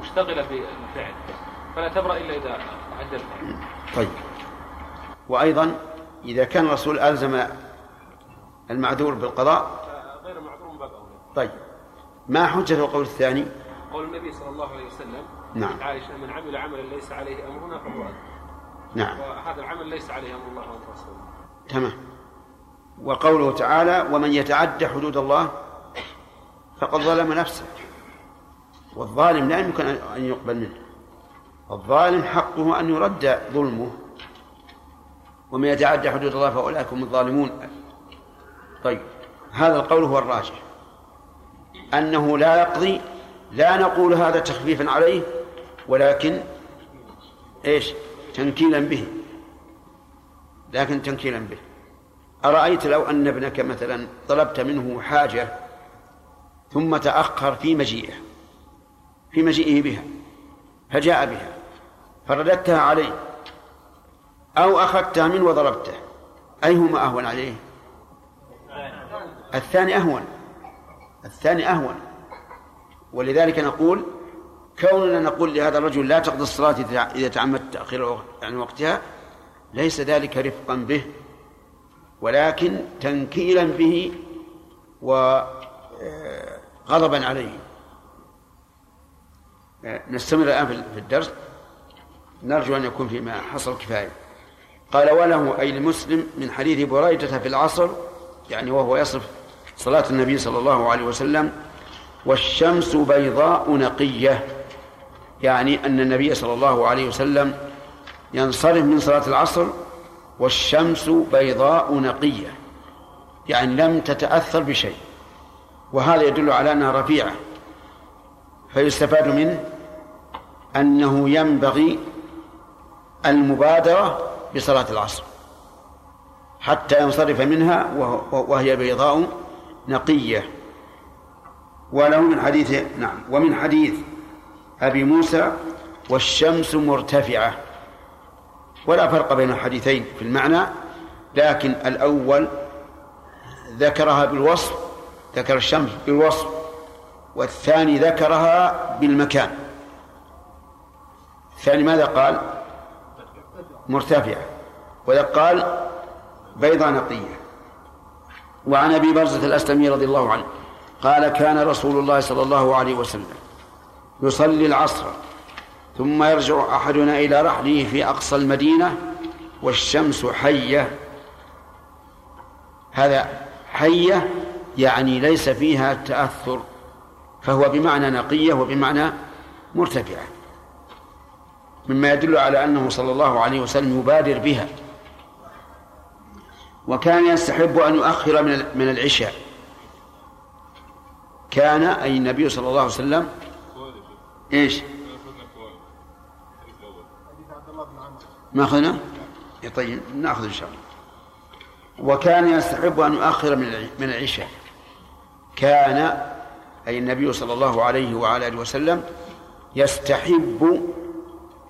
مشتغلة بالفعل. فلا تبرأ إلا إذا ادى الفعل. طيب. وأيضا إذا كان الرسول ألزم المعذور بالقضاء غير معذور من باب أولى. طيب. ما حجة القول الثاني؟ قول النبي صلى الله عليه وسلم نعم. عائشة من عمل عملا ليس عليه أمرنا فهو نعم. وهذا العمل ليس عليه أمر الله ورسوله تمام. وقوله تعالى ومن يتعد حدود الله فقد ظلم نفسه. والظالم لا يمكن أن يقبل منه. الظالم حقه أن يرد ظلمه. ومن يتعدى حدود الله فأولئك هم الظالمون. طيب هذا القول هو الراجح. أنه لا يقضي لا نقول هذا تخفيفا عليه ولكن إيش؟ تنكيلا به. لكن تنكيلا به. أرأيت لو أن ابنك مثلا طلبت منه حاجة ثم تأخر في مجيئه في مجيئه بها فجاء بها فرددتها عليه أو أخذتها منه وضربته أيهما أهون عليه؟ الثاني أهون الثاني أهون. ولذلك نقول كوننا نقول لهذا الرجل لا تقضي الصلاة إذا تعمدت تأخير عن وقتها ليس ذلك رفقا به. ولكن تنكيلا به وغضبا عليه. نستمر الآن في الدرس. نرجو أن يكون فيما حصل كفاية. قال وله أي المسلم من حديث بريدة في العصر يعني وهو يصف صلاة النبي صلى الله عليه وسلم والشمس بيضاء نقية. يعني أن النبي صلى الله عليه وسلم ينصرف من صلاة العصر والشمس بيضاء نقية يعني لم تتأثر بشيء وهذا يدل على أنها رفيعة. فيستفاد منه أنه ينبغي المبادرة بصلاة العصر حتى ينصرف منها وهي بيضاء نقية. وله من حديث نعم ومن حديث أبي موسى والشمس مرتفعة. ولا فرق بين الحديثين في المعنى لكن الأول ذكرها بالوصف ذكر الشمس بالوصف والثاني ذكرها بالمكان. الثاني ماذا قال؟ مرتفعة. وإذا قال بيضة نقية. وعن أبي برزة الأسلمي رضي الله عنه قال كان رسول الله صلى الله عليه وسلم يصلي العصر ثم يرجع أحدنا إلى رحله في أقصى المدينة والشمس حية. هذا حية يعني ليس فيها تأثر فهو بمعنى نقية وبمعنى مرتفعة مما يدل على أنه صلى الله عليه وسلم يبادر بها. وكان يستحب أن يؤخر من من العشاء. كان أي النبي صلى الله عليه وسلم إيش؟ ما أخذنا طيب نأخذ إن شاء الله. وكان يستحب أن يؤخر من من العشاء. كان أي النبي صلى الله عليه وعلى آله وسلم يستحب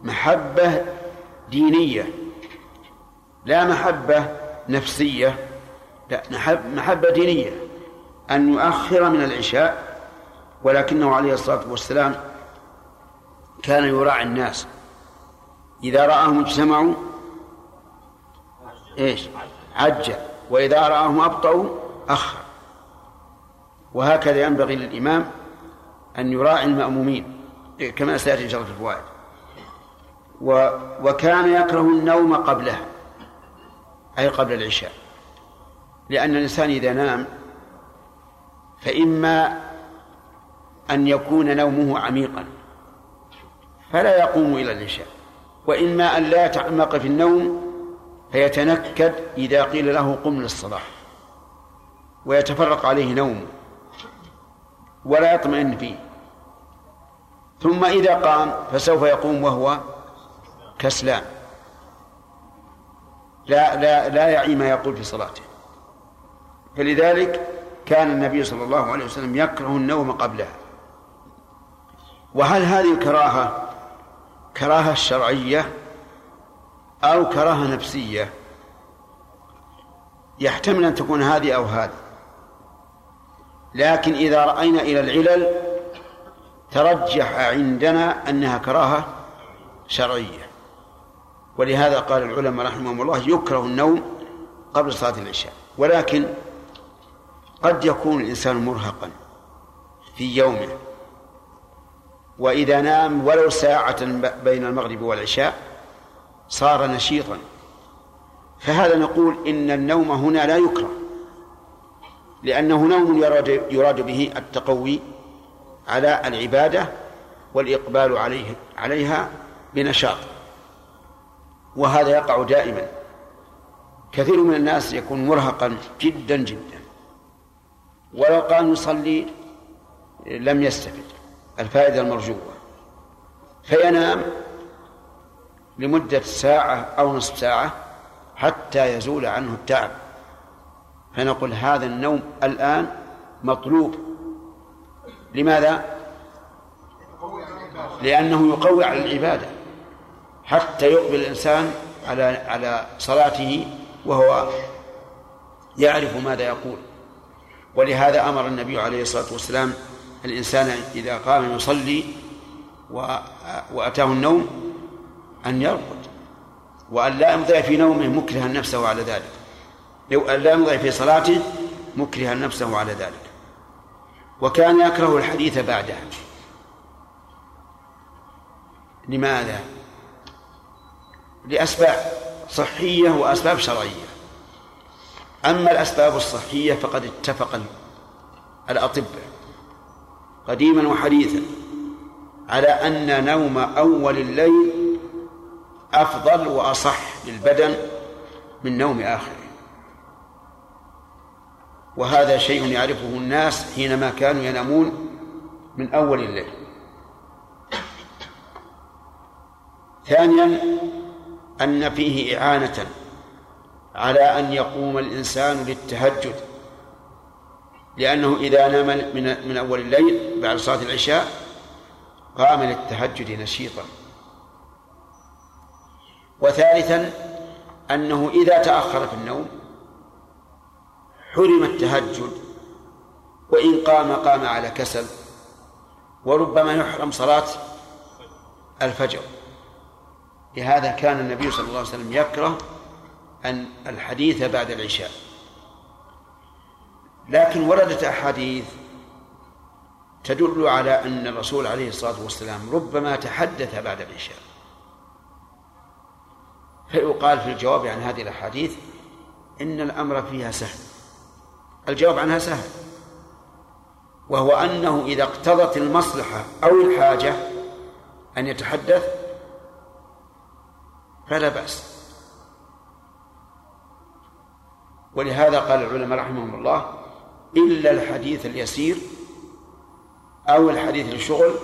محبة دينية. لا محبة نفسية لا محبة دينية. أن يؤخر من العشاء ولكنه عليه الصلاة والسلام كان يراعي الناس. إذا رآهم اجتمعوا إيش؟ عجل. وإذا رآهم أبطأوا أخر. وهكذا ينبغي للإمام أن يراعي المأمومين كما سيأتي إن شاء الله في الفوائد. و وكان يكره النوم قبلها أي قبل العشاء. لأن الإنسان إذا نام فإما أن يكون نومه عميقا فلا يقوم إلى العشاء. وإما أن لا يتعمق في النوم فيتنكد إذا قيل له قم للصلاة ويتفرق عليه نومه ولا يطمئن فيه. ثم إذا قام فسوف يقوم وهو كسلان. لا لا لا يعي ما يقول في صلاته. فلذلك كان النبي صلى الله عليه وسلم يكره النوم قبلها. وهل هذه الكراهة كراهة شرعية أو كراهة نفسية يحتمل أن تكون هذه أو هذه. لكن إذا رأينا إلى العلل ترجح عندنا أنها كراهة شرعية. ولهذا قال العلماء رحمهم الله يكره النوم قبل صلاة العشاء. ولكن قد يكون الإنسان مرهقا في يومه. وإذا نام ولو ساعة بين المغرب والعشاء صار نشيطا. فهذا نقول إن النوم هنا لا يكره لأنه نوم يراد, يراد به التقوي على العبادة والإقبال عليه عليها بنشاط. وهذا يقع دائما. كثير من الناس يكون مرهقا جدا جدا. ولو قام يصلي لم يستفد. الفائدة المرجوة. فينام لمدة ساعة أو نصف ساعة حتى يزول عنه التعب. فنقول هذا النوم الآن مطلوب. لماذا؟ لأنه يقوي على العبادة. حتى يقبل الإنسان على على صلاته وهو يعرف ماذا يقول. ولهذا أمر النبي عليه الصلاة والسلام الإنسان إذا قام يصلي وأتاه النوم أن يرقد وأن لا يمضي في نومه مكرها نفسه على ذلك. لو أن لا يمضي في صلاته مكرها نفسه على ذلك. وكان يكره الحديث بعدها. لماذا؟ لأسباب صحية وأسباب شرعية. أما الأسباب الصحية فقد اتفق الأطباء. قديما وحديثا على أن نوم أول الليل أفضل وأصح للبدن من نوم آخره. وهذا شيء يعرفه الناس حينما كانوا ينامون من أول الليل. ثانيا أن فيه إعانة على أن يقوم الإنسان للتهجد. لأنه إذا نام من من أول الليل بعد صلاة العشاء قام للتهجد نشيطا. وثالثا أنه إذا تأخر في النوم حرم التهجد وإن قام قام على كسل وربما يحرم صلاة الفجر. لهذا كان النبي صلى الله عليه وسلم يكره أن الحديث بعد العشاء. لكن وردت أحاديث تدل على أن الرسول عليه الصلاة والسلام ربما تحدث بعد العشاء. فيقال في الجواب عن هذه الأحاديث إن الأمر فيها سهل؟ الجواب عنها سهل. وهو أنه إذا اقتضت المصلحة أو الحاجة أن يتحدث فلا بأس. ولهذا قال العلماء رحمهم الله إلا الحديث اليسير أو الحديث للشغل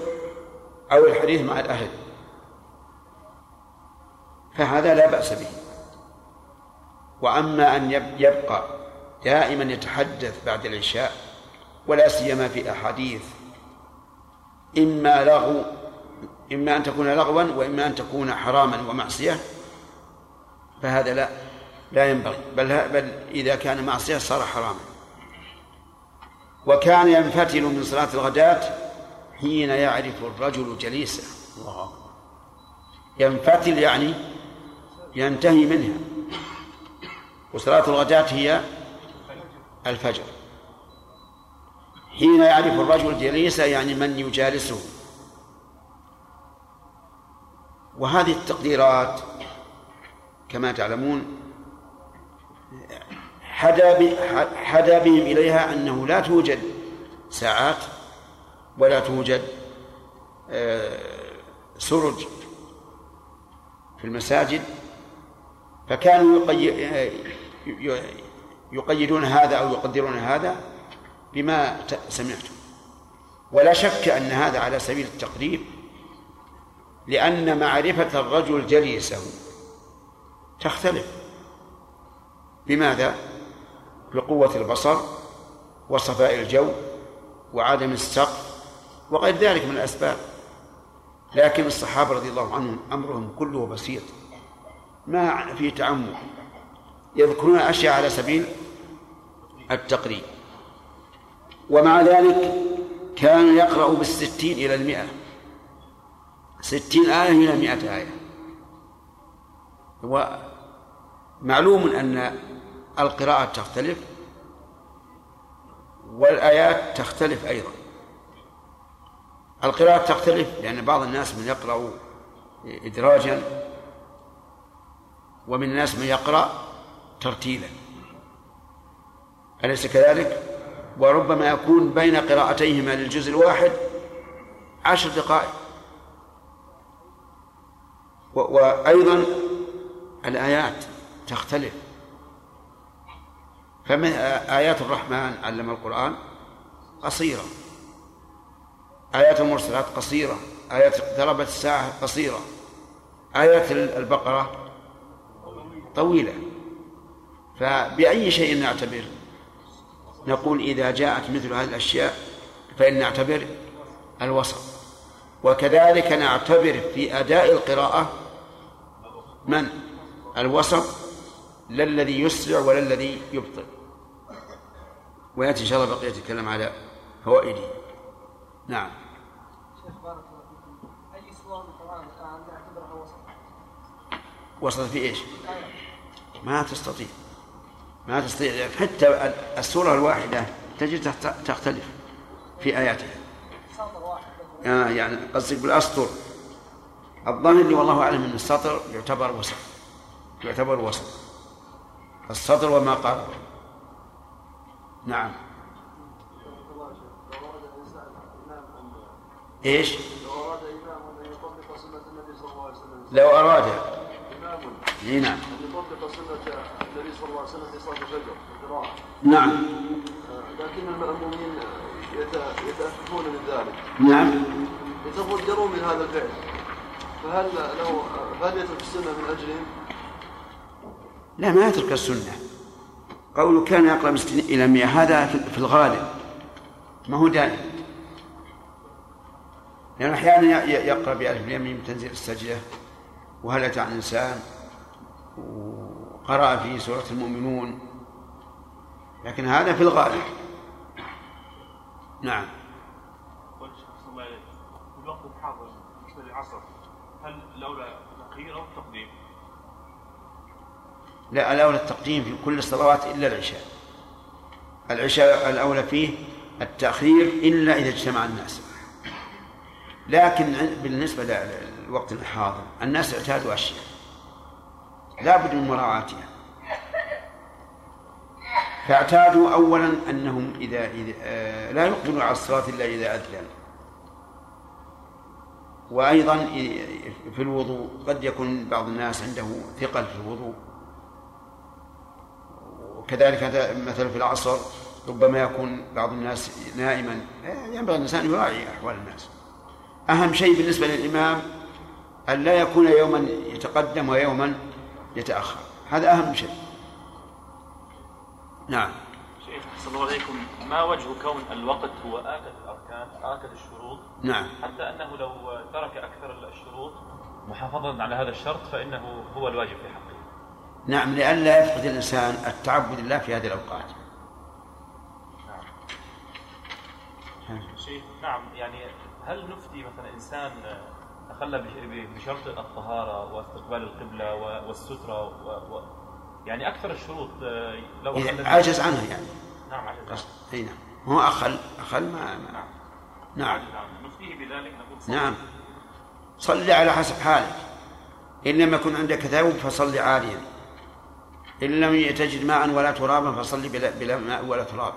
أو الحديث مع الأهل. فهذا لا بأس به. وأما أن يبقى دائما يتحدث بعد العشاء ولا سيما في أحاديث إما لغو إما أن تكون لغوا وإما أن تكون حراما ومعصية فهذا لا لا ينبغي. بل بل إذا كان معصية صار حراما. وكان ينفتل من صلاة الغداة حين يعرف الرجل جليسه. الله ينفتل يعني ينتهي منها. وصلاة الغداة هي الفجر. حين يعرف الرجل جليسه يعني من يجالسه. وهذه التقديرات كما تعلمون حدا حدا بهم إليها أنه لا توجد ساعات ولا توجد آه، سرج في المساجد فكانوا يقيدون هذا أو يقدرون هذا بما سمعتم ولا شك أن هذا على سبيل التقريب لأن معرفة الرجل جليسه تختلف بماذا؟ بقوة البصر وصفاء الجو وعدم السقف وغير ذلك من الأسباب. لكن الصحابة رضي الله عنهم أمرهم كله بسيط. ما في تعمق. يذكرون أشياء على سبيل التقريب. ومع ذلك كان يقرأ بالستين إلى المئة. ستين آية إلى مئة آية. ومعلوم أن القراءة تختلف والآيات تختلف أيضا. القراءة تختلف لأن بعض الناس من يقرأ إدراجا ومن الناس من يقرأ ترتيلا. أليس كذلك؟ وربما يكون بين قراءتيهما للجزء الواحد عشر دقائق. وأيضا الآيات تختلف. فمن آيات الرحمن علم القرآن قصيرة. آيات المرسلات قصيرة. آيات اقتربت الساعة قصيرة. آيات البقرة طويلة. فبأي شيء نعتبر؟ نقول إذا جاءت مثل هذه الأشياء فإن نعتبر الوسط. وكذلك نعتبر في أداء القراءة من؟ الوسط. لا الذي يسرع ولا الذي يبطئ. ويأتي إن شاء الله بقية يتكلم على فوائده نعم. شيخ بارك الله فيكم. أي سورة من الآن نعتبرها وسط؟ وسط في إيش؟ ما تستطيع. ما تستطيع. حتى السورة الواحدة تجد تختلف في واحد. آه يعني قصدك بالأسطر الظاهر لي والله أعلم أن السطر يعتبر وسط. يعتبر وسط. السطر وما قارب نعم. إيش؟ لو أراد. إمام أن يطبق سنة النبي صلى الله عليه وسلم لو أراد إمام إي نعم. أن يطبق سنة النبي صلى الله عليه وسلم في صلاة الفجر في القراءة نعم. لكن المأمومين يت- يتأففون من ذلك نعم. يتضجرون من هذا الفعل فهل له هل يترك السنة من أجلهم؟ لا ما يترك السنة. قوله كان يقرأ من ستين إلى مئة. هذا في الغالب. ما هو دائم لأنه أحيانا ي- يقرأ بألف اليمين تنزيل السجدة. وهل أتى عن الإنسان وقرأ في سورة المؤمنون. لكن هذا في الغالب. نعم قلت شخص الله عليك في الوقت الحاضر بالنسبة للعصر هل الاولى تاخير أو تقديم؟ لا الأولى التقديم في كل الصلوات إلا العشاء. العشاء الأولى فيه التأخير إلا إذا اجتمع الناس. لكن بالنسبة للوقت الحاضر الناس اعتادوا أشياء لا بد من مراعاتها. فاعتادوا أولا أنهم إذا, إذا آه، لا يقبلوا على الصلاة إلا إذا أذن. وأيضا في الوضوء قد يكون بعض الناس عنده ثقل في الوضوء. وكذلك هذا مثلا في العصر ربما يكون بعض الناس نائما. ينبغي الإنسان يراعي أحوال الناس. أهم شيء بالنسبة للإمام أن لا يكون يوما يتقدم ويوما يتأخر. هذا أهم شيء. نعم. شيخ صلى الله عليكم ما وجه كون الوقت هو آكد الأركان آكد الشروط؟ نعم. حتى أنه لو ترك أكثر الشروط محافظة على هذا الشرط فإنه هو الواجب في حقه. نعم لئلا يفقد الإنسان التعبد لله في هذه الأوقات. شيخ نعم يعني هل نفتي مثلا إنسان تخلى بش- بشرط الطهارة واستقبال القبلة والسترة و... و... يعني أكثر الشروط آه، لو أخل- عجز عنها يعني. نعم عجز عنه اي نعم. هو أخل أخل ما, ما نعم. نعم. نفتيه بذلك نقول صلى. نعم. صل على حسب حالك. إن لم يكن عندك ثوب فصل عاليا إن لم تجد ماء ولا ترابا فصل بلا, بلا ماء ولا تراب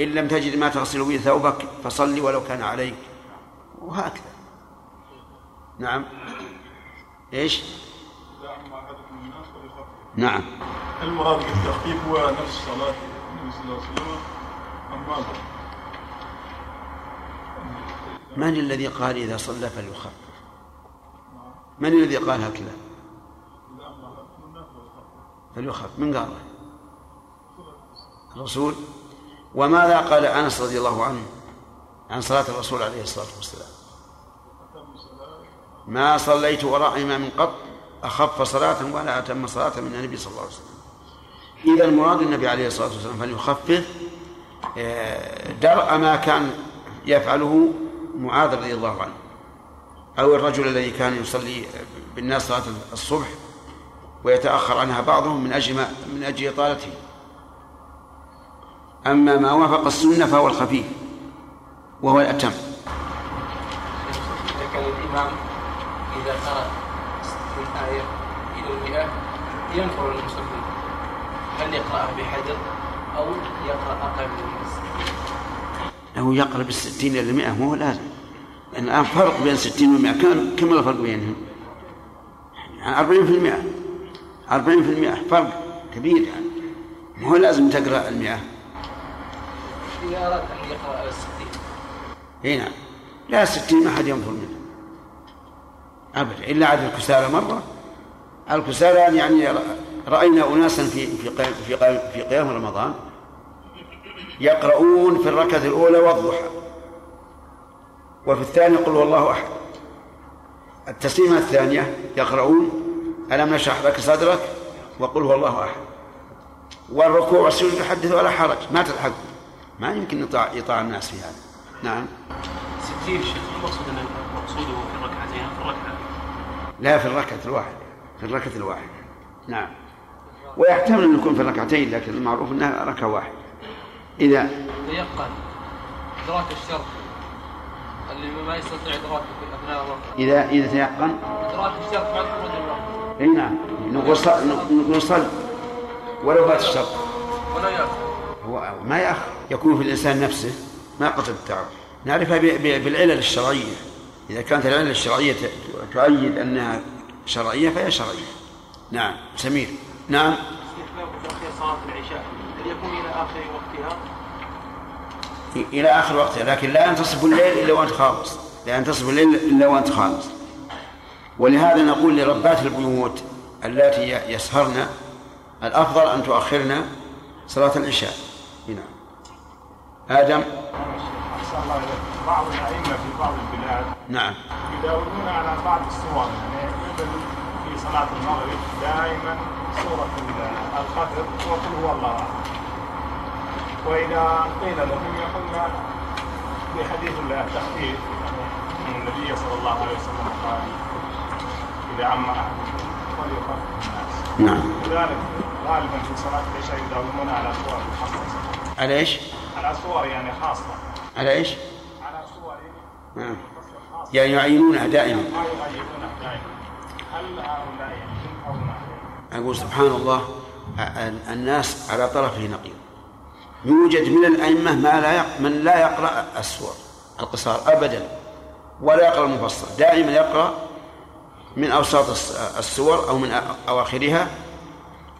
إن لم تجد ما تغسل به ثوبك فصل ولو كان عليك وهكذا نعم إيش؟ نعم المراد بالتخفيف هو نفس صلاة النبي صلى الله عليه وسلم أم ماذا؟ من الذي قال إذا صلى فليخفف؟ من الذي قال هكذا؟ فليخفف من قال؟ الرسول. وماذا قال أنس رضي الله عنه عن صلاة الرسول عليه الصلاة والسلام؟ ما صليت وراء إمام قط أخف صلاة ولا أتم صلاة من النبي صلى الله عليه وسلم. إذا المراد النبي عليه الصلاة والسلام فليخفف آه، درء ما كان يفعله معاذ رضي الله عنه أو الرجل الذي كان يصلي بالناس صلاة الصبح ويتأخر عنها بعضهم من أجل من أجل إطالته. أما ما وافق السنة فهو الخفيف وهو الأتم. إذا كان الإمام إذا قرأ من آية إلى المئة ينفر المصلين هل يقرأها بحذر أو يقرأ أقل من هو يقرأ بالستين إلى المئة مو لازم. لأن الآن فرق بين ستين ومئة كم كم الفرق بينهم؟ يعني أربعين في المئة. أربعين في المئة فرق كبير يعني. مو لازم تقرأ المئة. إذا أن يقرأ الستين إي نعم. لا ستين ما حد ينفر منه. أبدا إلا عدد الكسالى مرة. الكسالى يعني رأينا أناسا في في في في قيام رمضان يقرؤون في الركعة الأولى والضحى. وفي الثانية قل هو الله أحد. التسليمة الثانية يقرؤون ألم نشرح لك صدرك؟ وقل هو الله أحد. والركوع والسجود يحدث ولا حرج ما تلحق ما يمكن يطاع يطاع الناس في هذا. نعم. ستين شيخ المقصود أن مقصوده في الركعتين؟ في الركعة. لا في الركعة الواحدة. في الركعة الواحدة. نعم. ويحتمل أن يكون في الركعتين لكن المعروف أنها ركعة واحدة. إذا تيقن إدراك الشرط. اللي ما يستطيع إدراكه في أثناء الوقت إذا إذا تيقن. إدراك الشرط بعد خروج الوقت اي نعم نقول صل ولو فات الشرط ولا يأخذ. هو ما يأخر يكون في الإنسان نفسه ما قتل التعب. نعرفها بالعلل الشرعية. إذا كانت العلل الشرعية ت- تؤيد أنها شرعية فهي شرعية. نعم. سمير. نعم. صلاة العشاء هل يكون إلى آخر وقتها؟ إلى آخر وقتها. لكن لا ينتصف الليل إلا وأنت خالص. لا ينتصف الليل إلا وأنت خالص. ولهذا نقول لربات البيوت اللاتي يسهرن الأفضل أن تؤخرن صلاة العشاء. نعم. آدم؟ أحسن الله إليك. بعض الأئمة في بعض البلاد نعم. يداومون على بعض الصور. يعني في صلاة المغرب دائما سورة ال- الخضر وقل هو الله. وإذا قيل لهم يقولون بحديث التخفيف يعني أن النبي صلى الله عليه وسلم قال أحدكم فليخفف الناس نعم. لذلك غالبا في صلاة العشاء يداومون على صور. مخصصة على إيش؟ على صور يعني خاصة. على إيش؟ على صور. نعم. يعني يعينونها دائما. ما يغيرونه دائما. هل هؤلاء يمكن أو ما أقول سبحان الله ال- الناس على طرفه نقيض. يوجد من الأئمة ما لا يق... من لا يقرأ السور القصار أبدا ولا يقرأ المفصل. دائما يقرأ من أوساط الس- السور أو من أواخرها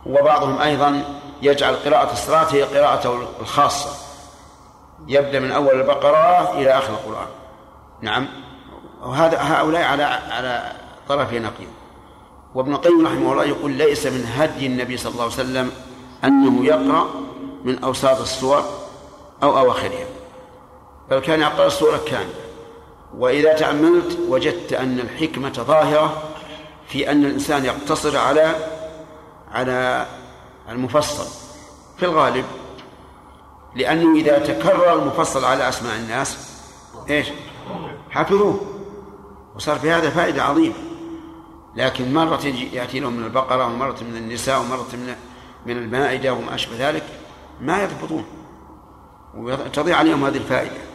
وبعضهم أيضا يجعل قراءة الصلاة هي قراءته الخاصة. يبدأ من أول البقرة إلى آخر القرآن. نعم. وهذا هؤلاء على على طرف نقيض. وابن القيم رحمه الله يقول ليس من هدي النبي صلى الله عليه وسلم أنه يقرأ من أوساط السور أو أواخرها بل كان يقرأ السورة كاملة وإذا تأملت وجدت أن الحكمة ظاهرة في أن الإنسان يقتصر على على المفصل. في الغالب لأنه إذا تكرر المفصل على أسماء الناس إيش؟ حفظوه. وصار في هذا فائدة عظيمة. لكن مرة يأتي لهم من البقرة ومرة من النساء ومرة من من المائدة وما أشبه ذلك ما يضبطون. وتضيع عليهم هذه الفائدة.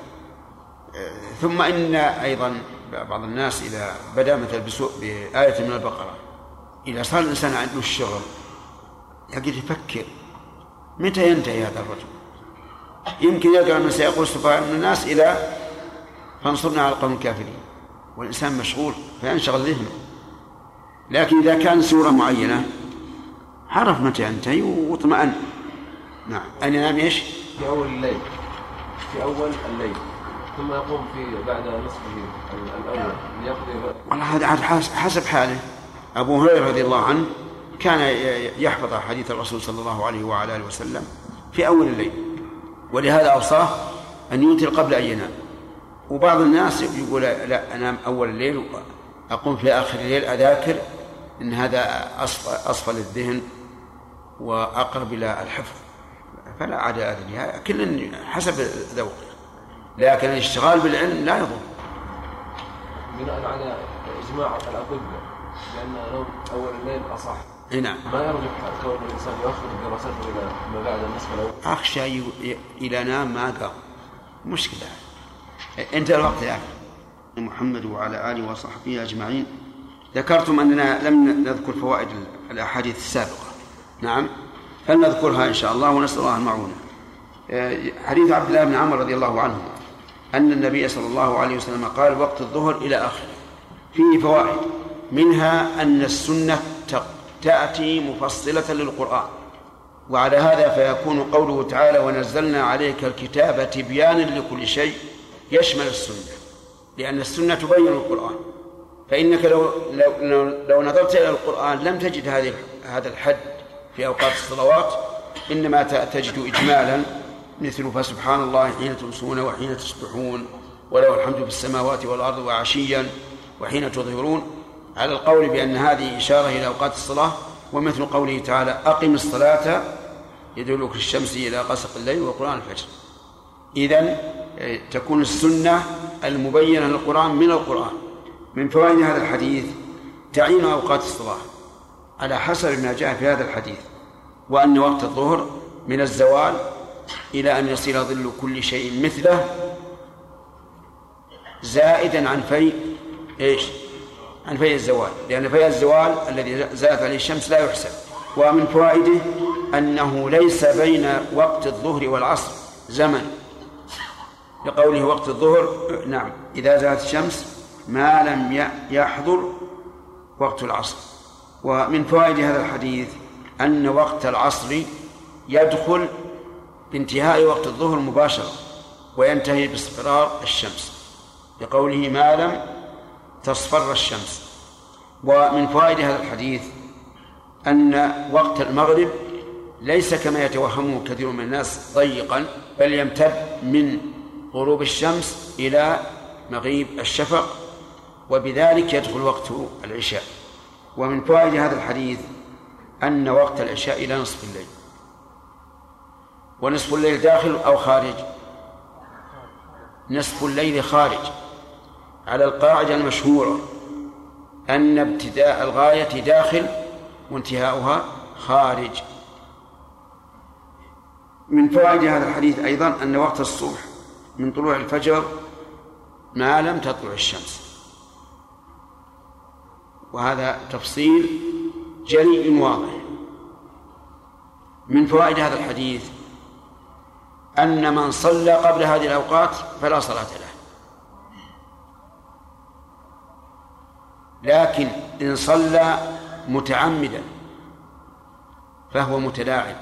ثم إن أيضا بعض الناس إذا مثلا بسوء بآية من البقرة إذا صار الإنسان عنده الشغل يقعد يفكر متى ينتهي هذا الرجل؟ يمكن يقرأ من سيقول سفهاء من الناس إلى فانصرنا على القوم الكافرين. والإنسان مشغول فينشغل ذهنه. لكن إذا كان سورة معينة عرف متى ينتهي واطمأن. نعم. أن ينام إيش؟ في أول الليل. في أول الليل. ثم يقوم في بعد نصفه الأول. ليقضي والله هذا حسب حاله. أبو هريرة رضي الله عنه كان يحفظ حديث الرسول صلى الله عليه وعلى آله وسلم في أول الليل. ولهذا أوصاه أن يوتر قبل أن ينام. وبعض الناس يقول لا أنام أول الليل أقوم في آخر الليل أذاكر إن هذا أصفى للذهن وأقرب إلى الحفظ. فلا عاد أدري كل حسب ذوقه. لكن الاشتغال بالعلم لا يضر. بناء على إجماع الأطباء لأن نوم أول الليل أصح إي نعم. ما يرجح كون الإنسان يأخذ دراسته إلى ما بعد النصف الأول أخشى ي- ي- إلى نام ما قام. مشكلة. انتهى الوقت يا أخي. محمد وعلى آله وصحبه أجمعين. ذكرتم أننا لم نذكر فوائد الأحاديث السابقة. نعم. فلنذكرها إن شاء الله ونسأل الله المعونة. حديث عبد الله بن عمر رضي الله عنه. أن النبي صلى الله عليه وسلم قال وقت الظهر إلى آخره. فيه فوائد. منها أن السنة تأتي مفصلة للقرآن. وعلى هذا فيكون قوله تعالى ونزلنا عليك الكتاب تبيانا لكل شيء يشمل السنة. لأن السنة تبين القرآن. فإنك لو لو لو نظرت إلى القرآن لم تجد هذه هذا الحد في أوقات الصلوات إنما تجد إجمالا مثل فسبحان الله حين تمسون وحين تصبحون وله الحمد في السماوات والأرض وعشيا وحين تظهرون. على القول بأن هذه إشارة إلى أوقات الصلاة ومثل قوله تعالى أقم الصلاة يدلك الشمس إلى غسق الليل وقرآن الفجر. آه، تكون السنة المبينة للقرآن من القرآن. من فوائد هذا الحديث تعيين أوقات الصلاة. على حسب ما جاء في هذا الحديث وأن وقت الظهر من الزوال إلى أن يصير ظل كل شيء مثله زائدا عن في إيش؟ عن في الزوال. لأن في الزوال الذي زالت عليه الشمس لا يحسب. ومن فوائده أنه ليس بين وقت الظهر والعصر زمن. لقوله وقت الظهر نعم. إذا زالت الشمس ما لم يحضر وقت العصر. ومن فوائد هذا الحديث أن وقت العصر يدخل بانتهاء وقت الظهر مباشرة وينتهي باصفرار الشمس. لقوله ما لم تصفر الشمس. ومن فوائد هذا الحديث أن وقت المغرب ليس كما يتوهمه كثير من الناس ضيقا بل يمتد من غروب الشمس إلى مغيب الشفق وبذلك يدخل وقت العشاء. ومن فوائد هذا الحديث أن وقت العشاء إلى نصف الليل. ونصف الليل داخل أو خارج؟ نصف الليل خارج. على القاعدة المشهورة أن ابتداء الغاية داخل وانتهاؤها خارج. من فوائد هذا الحديث أيضا أن وقت الصبح من طلوع الفجر ما لم تطلع الشمس. وهذا تفصيل جلي واضح. من فوائد هذا الحديث أن من صلى قبل هذه الأوقات فلا صلاة له. لكن إن صلى متعمدا فهو متلاعب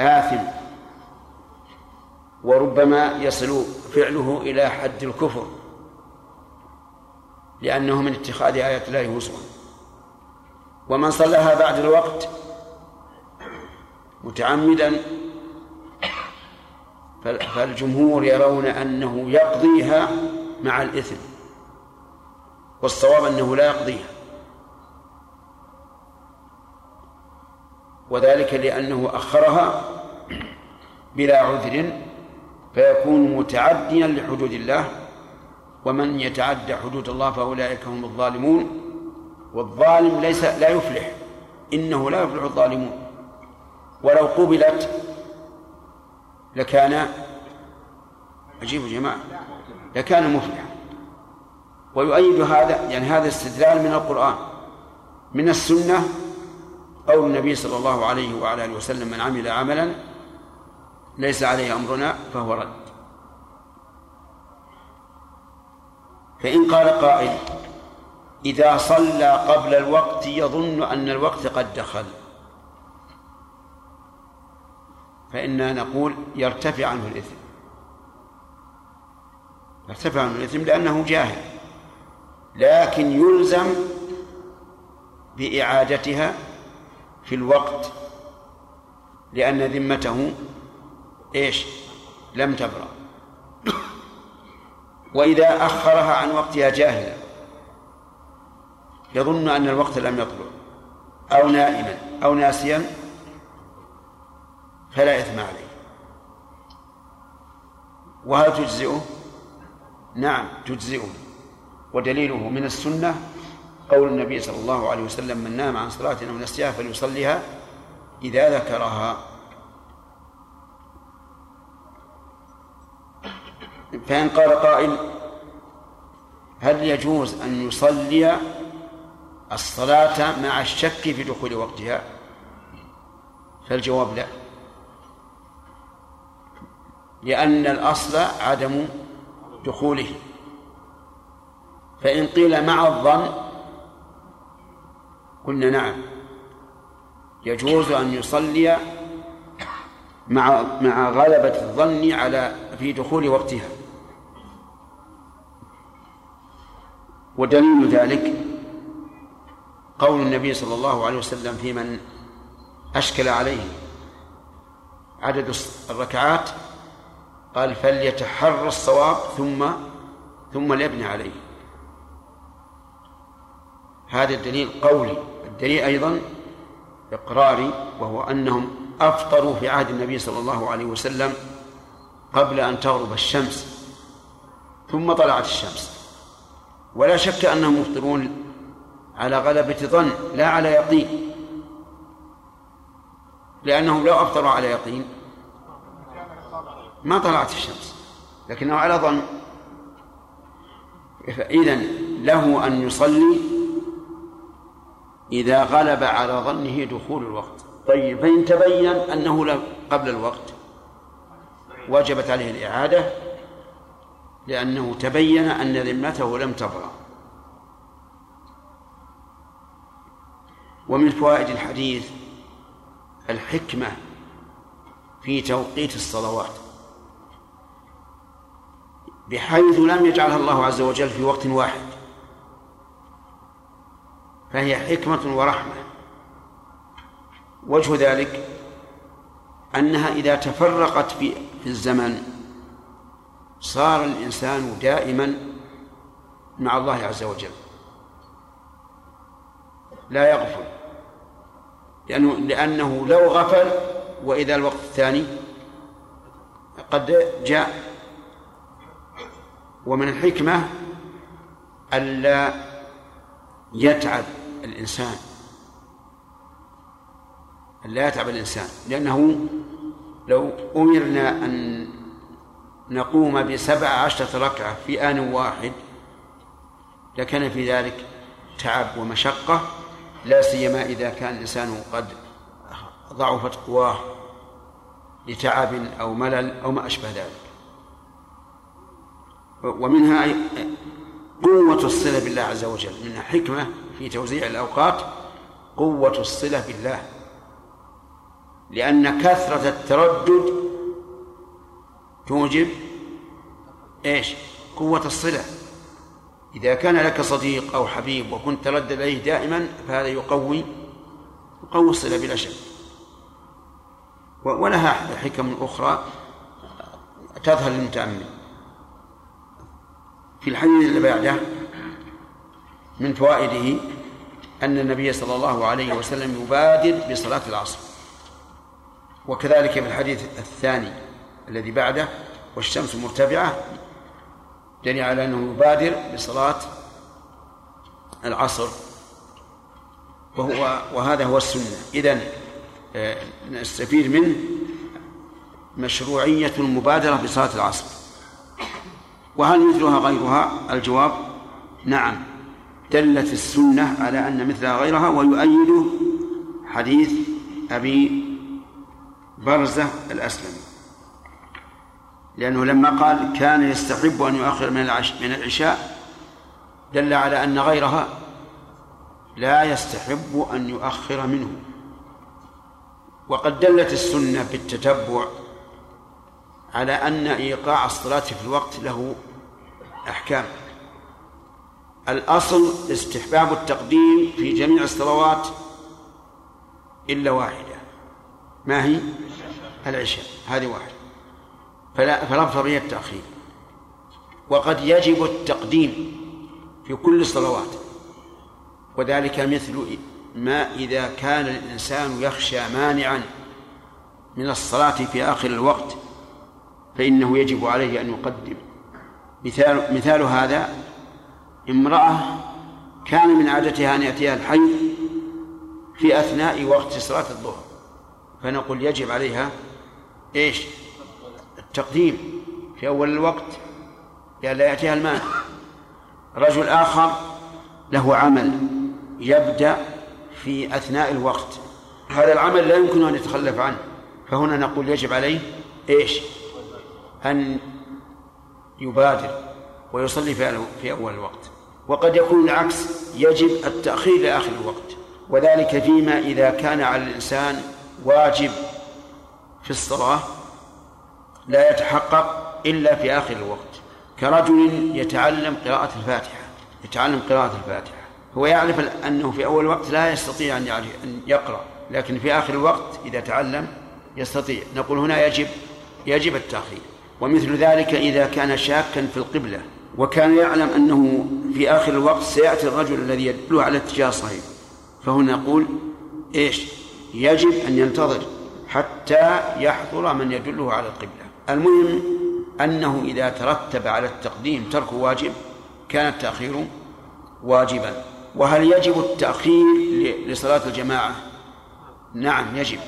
آثم وربما يصل فعله إلى حد الكفر لأنه من اتخاذ آيات الله هزوا ومن صلاها بعد الوقت متعمدا فالجمهور يرون أنه يقضيها مع الإثم والصواب أنه لا يقضيها. وذلك لأنه أخرها بلا عذر فيكون متعديا لحدود الله ومن يتعدى حدود الله فأولئك هم الظالمون والظالم ليس لا يفلح إنه لا يفلح الظالمون. ولو قبلت لكان عجيب جماعة لكان مفلحا ويؤيد هذا يعني هذا استدلال من القرآن من السنة قول النبي صلى الله عليه وعلى آله وسلم من عمل عملا ليس عليه أمرنا فهو رد. فإن قال قائل إذا صلى قبل الوقت يظن أن الوقت قد دخل. فإنا نقول يرتفع عنه الإثم. يرتفع عنه الإثم لأنه جاهل. لكن يلزم بإعادتها في الوقت لأن ذمته إيش؟ لم تبرأ. وإذا أخرها عن وقتها جاهلا. يظن أن الوقت لم يطلع. أو نائما. أو ناسيا. فلا إثم عليه. وهل تجزئه؟ نعم تجزئه. ودليله من السنة قول النبي صلى الله عليه وسلم من نام عن صلاة أو نسيها فليصليها إذا ذكرها. فإن قال قائل هل يجوز أن يصلي الصلاة مع الشك في دخول وقتها؟ فالجواب لا. لأن الأصل عدم دخوله. فإن قيل مع الظن قلنا نعم. يجوز أن يصلي مع مع غلبة الظن على في دخول وقتها. ودليل ذلك قول النبي صلى الله عليه وسلم في من أشكل عليه عدد الركعات قال فليتحرى الصواب ثم ثم ليبني عليه. هذا الدليل قولي. الدليل أيضا إقراري وهو أنهم أفطروا في عهد النبي صلى الله عليه وسلم قبل أن تغرب الشمس ثم طلعت الشمس. ولا شك أنهم مفطرون على غلبة ظن لا على يقين. لأنهم لو أفطروا على يقين ما طلعت الشمس. لكنه على ظن. إذا له أن يصلي إذا غلب على ظنه دخول الوقت. طيب فإن تبين أنه قبل الوقت وجبت عليه الإعادة لأنه تبين أن ذمته لم تبرأ ومن فوائد الحديث الحكمة في توقيت الصلوات. بحيث لم يجعلها الله عز وجل في وقت واحد. فهي حكمة ورحمة. وجه ذلك أنها إذا تفرقت في الزمن صار الإنسان دائما مع الله عز وجل. لا يغفل. لأنه لأنه لو غفل وإذا الوقت الثاني قد جاء ومن الحكمة ألا يتعب الإنسان. ألا يتعب الإنسان لأنه لو أمرنا أن نقوم بسبع عشرة ركعة في آن واحد لكان في ذلك تعب ومشقة لا سيما إذا كان الإنسان قد ضعفت قواه لتعب أو ملل أو ما أشبه ذلك. ومنها قوة الصلة بالله عز وجل من حكمة في توزيع الأوقات قوة الصلة بالله. لأن كثرة التردد توجب إيش؟ قوة الصلة. إذا كان لك صديق أو حبيب وكنت تردد إليه دائما فهذا يقوي يقوي الصلة بلا شك. ولها حكم أخرى تظهر للمتأمل. في الحديث اللي بعده من فوائده أن النبي صلى الله عليه وسلم يبادر بصلاة العصر. وكذلك في الحديث الثاني الذي بعده والشمس مرتفعة دليل على أنه يبادر بصلاة العصر. وهو وهذا هو السنة. إذن آه، نستفيد منه مشروعية المبادرة بصلاة العصر. وهل مثلها غيرها؟ الجواب نعم. دلت السنة على أن مثلها غيرها ويؤيده حديث أبي برزة الأسلمي. لأنه لما قال كان يستحب أن يؤخر من من العشاء دل على أن غيرها لا يستحب أن يؤخر منه. وقد دلت السنة بالتتبع على أن إيقاع الصلاة في الوقت له أحكام الأصل استحباب التقديم في جميع الصلوات إلا واحدة. ما هي؟ العشاء. هذه واحدة. فلا فالأفضل هي التأخير. وقد يجب التقديم في كل الصلوات. وذلك مثل ما إذا كان الإنسان يخشى مانعا من الصلاة في آخر الوقت فإنه يجب عليه أن يقدم. مثال مثال هذا امرأة كان من عادتها أن يأتيها الحي في أثناء وقت صلاة الظهر فنقول يجب عليها إيش؟ التقديم في أول الوقت لئلا يأتيها الماء رجل آخر له عمل يبدأ في أثناء الوقت هذا العمل لا يمكن أن يتخلف عنه فهنا نقول يجب عليه إيش أن يبادر ويصلي في أول الوقت. وقد يكون العكس يجب التأخير لآخر الوقت. وذلك فيما إذا كان على الإنسان واجب في الصلاة لا يتحقق إلا في آخر الوقت. كرجل يتعلم قراءة الفاتحة يتعلم قراءة الفاتحة. هو يعرف أنه في أول وقت لا يستطيع أن أن يقرأ لكن في آخر الوقت إذا تعلم يستطيع. نقول هنا يجب يجب التأخير. ومثل ذلك إذا كان شاكا في القبلة وكان يعلم أنه في آخر الوقت سيأتي الرجل الذي يدل على اتجاه صحيح. فهنا نقول إيش؟ يجب أن ينتظر حتى يحضر من يدله على القبلة. المهم أنه إذا ترتب على التقديم ترك واجب كان التأخير واجبا. وهل يجب التأخير لصلاة الجماعة؟ نعم يجب.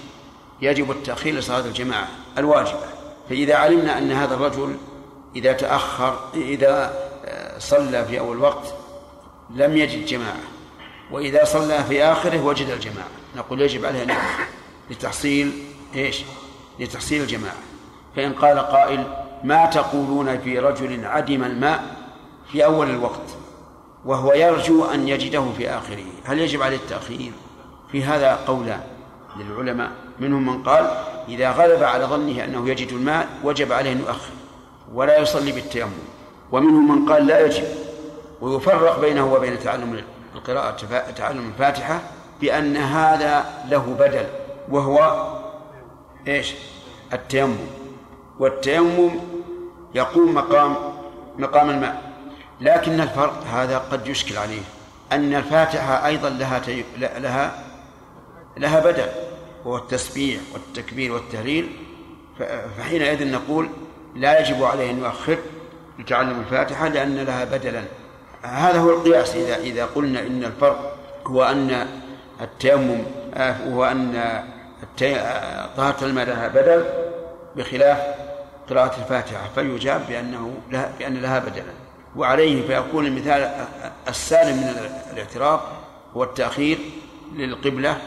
يجب التأخير لصلاة الجماعة الواجبة. فإذا علمنا أن هذا الرجل إذا تأخر إذا آه، صلى في أول وقت لم يجد جماعة وإذا صلى في آخره وجد الجماعة. نقول يجب عليه أن لتحصيل إيش؟ لتحصيل الجماعة. فإن قال قائل ما تقولون في رجل عدم الماء في أول الوقت وهو يرجو أن يجده في آخره؟ هل يجب عليه التأخير؟ في هذا قولان للعلماء منهم من قال إذا غلب على ظنه أنه يجد الماء وجب عليه أن يؤخر ولا يصلي بالتيمم ومنهم من قال لا يجب ويفرق بينه وبين تعلم القراءة تعلم الفاتحة بأن هذا له بدل وهو إيش؟ التيمم والتيمم يقوم مقام مقام الماء لكن الفرق هذا قد يشكل عليه أن الفاتحة أيضا لها. لها لها بدل وهو التسبيح والتكبير والتهليل فحينئذ نقول لا يجب عليه أن يؤخر لتعلم الفاتحة لأن لها بدلا. هذا هو القياس إذا إذا قلنا إن الفرق هو أن التيمم هو أن طهارة الماء لها بدل بخلاف قراءة الفاتحة فيجاب بأنه لها بأن لها بدلا. وعليه فيكون المثال السالم من الاعتراف هو التأخير للقبلة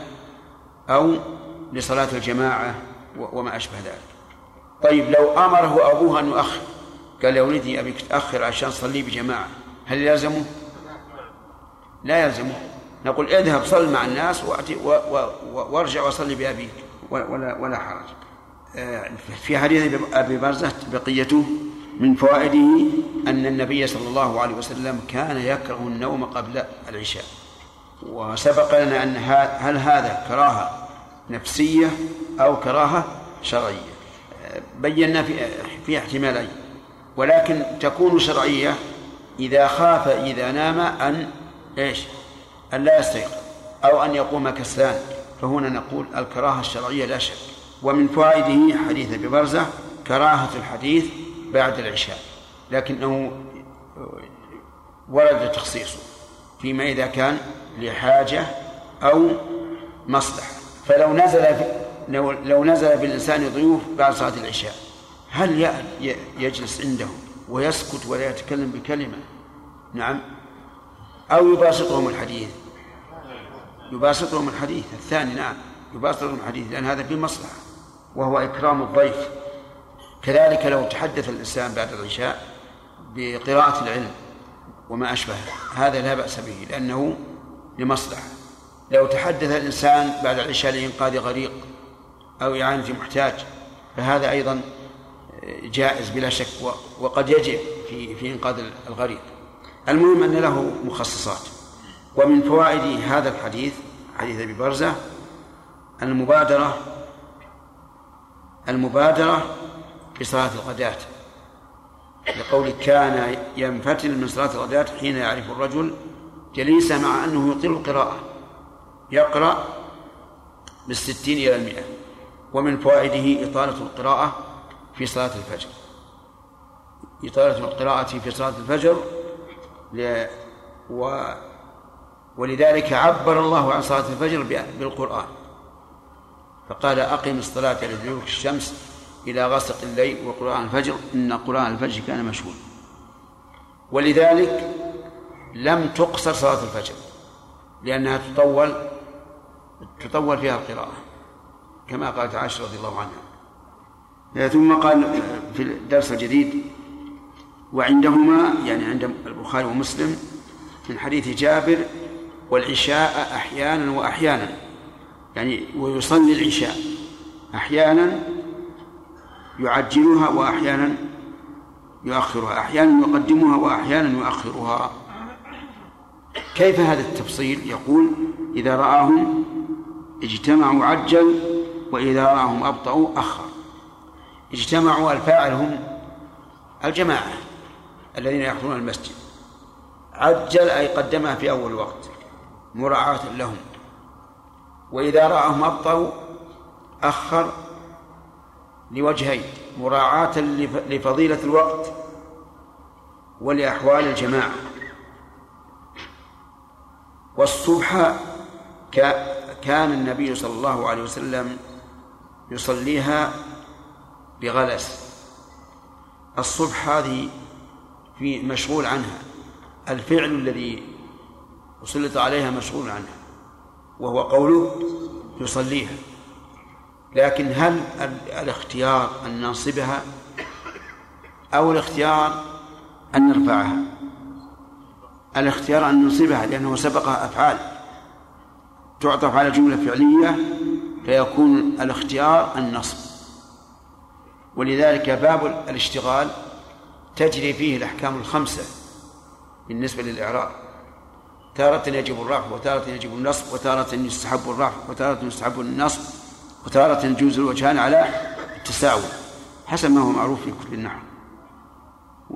أو لصلاة الجماعة وما أشبه ذلك. طيب لو أمره أبوه أن يؤخر قال يا ولدي أبيك تأخر عشان تصلي بجماعة هل يلزمه؟ لا يلزمه. نقول اذهب صل مع الناس وأتي وارجع وصلي بأبيك ولا ولا حرج. آه، في حديث أبي برزة بقيته من فوائده أن النبي صلى الله عليه وسلم كان يكره النوم قبل العشاء. وسبق لنا أن هل هذا كراهة نفسية أو كراهة شرعية. بينا في في احتمالين. ولكن تكون شرعية إذا خاف إذا نام أن إيش؟ أن لا يستيقظ أو أن يقوم كسلان. فهنا نقول الكراهة الشرعية لا شك. ومن فوائده حديث أبي برزة كراهة الحديث بعد العشاء. لكنه ورد تخصيصه فيما إذا كان لحاجة أو مصلحة. فلو نزل لو, لو نزل بالإنسان ضيوف بعد صلاة العشاء هل يجلس عندهم ويسكت ولا يتكلم بكلمة؟ نعم. أو يباسطهم الحديث. يباسطهم الحديث الثاني نعم. يباسطهم الحديث لأن هذا فيه مصلحة وهو إكرام الضيف. كذلك لو تحدث الإنسان بعد العشاء بقراءة العلم وما أشبه هذا لا بأس به لأنه لمصلحة. لو تحدث الإنسان بعد العشاء لإنقاذ غريق أو إعانة محتاج فهذا أيضا جائز بلا شك وقد يجب في في إنقاذ الغريق. المهم أن له مخصصات. ومن فوائد هذا الحديث حديث أبي برزة المبادرة المبادرة بصلاة الغداة. لقول كان ينفتل من صلاة الغداة حين يعرف الرجل جليسا مع أنه يطيل القراءة. يقرأ بالستين إلى المئة. ومن فوائده إطالة القراءة في صلاة الفجر. إطالة القراءة في صلاة الفجر ل... و... ولذلك عبر الله عن صلاة الفجر بالقرآن. فقال أقم الصلاة لدلوك الشمس إلى غسق الليل وقرآن الفجر إن قرآن الفجر كان مشهودا ولذلك لم تقصر صلاة الفجر لأنها تطول تطول فيها القراءة كما قالت عائشة رضي الله عنها. ثم قال في الدرس الجديد وعندهما يعني عند البخاري ومسلم من حديث جابر والعشاء أحيانا وأحيانا. يعني ويصلي العشاء أحيانا يعجلها وأحيانا يؤخرها أحيانا يقدمها وأحيانا يؤخرها. كيف هذا التفصيل؟ يقول إذا رآهم اجتمعوا عجل وإذا رآهم أبطأوا أخر. اجتمعوا الفاعل هم الجماعة الذين يحضرون المسجد. عجل أي قدمها في أول وقت مراعاة لهم. وإذا رآهم أبطأوا أخر لوجهين مراعاة لفضيلة الوقت ولأحوال الجماعة. والصبح كان النبي صلى الله عليه وسلم يصليها بغلس. الصبح هذه في مشغول عنها. الفعل الذي أسلط عليها مشغول عنها. وهو قوله يصليها. لكن هل الاختيار أن ننصبها أو الاختيار أن نرفعها؟ الاختيار أن ننصبها لأنه سبقها أفعال. تعطف على جملة فعلية فيكون الاختيار النصب. ولذلك باب الاشتغال تجري فيه الأحكام الخمسة بالنسبة للإعراب. تارة يجب الرفع وتارة يجب النصب وتارة يستحب الرفع وتارة يستحب النصب وتارة يجوز الوجهان على التساوي حسب ما هو معروف في كتب النحو.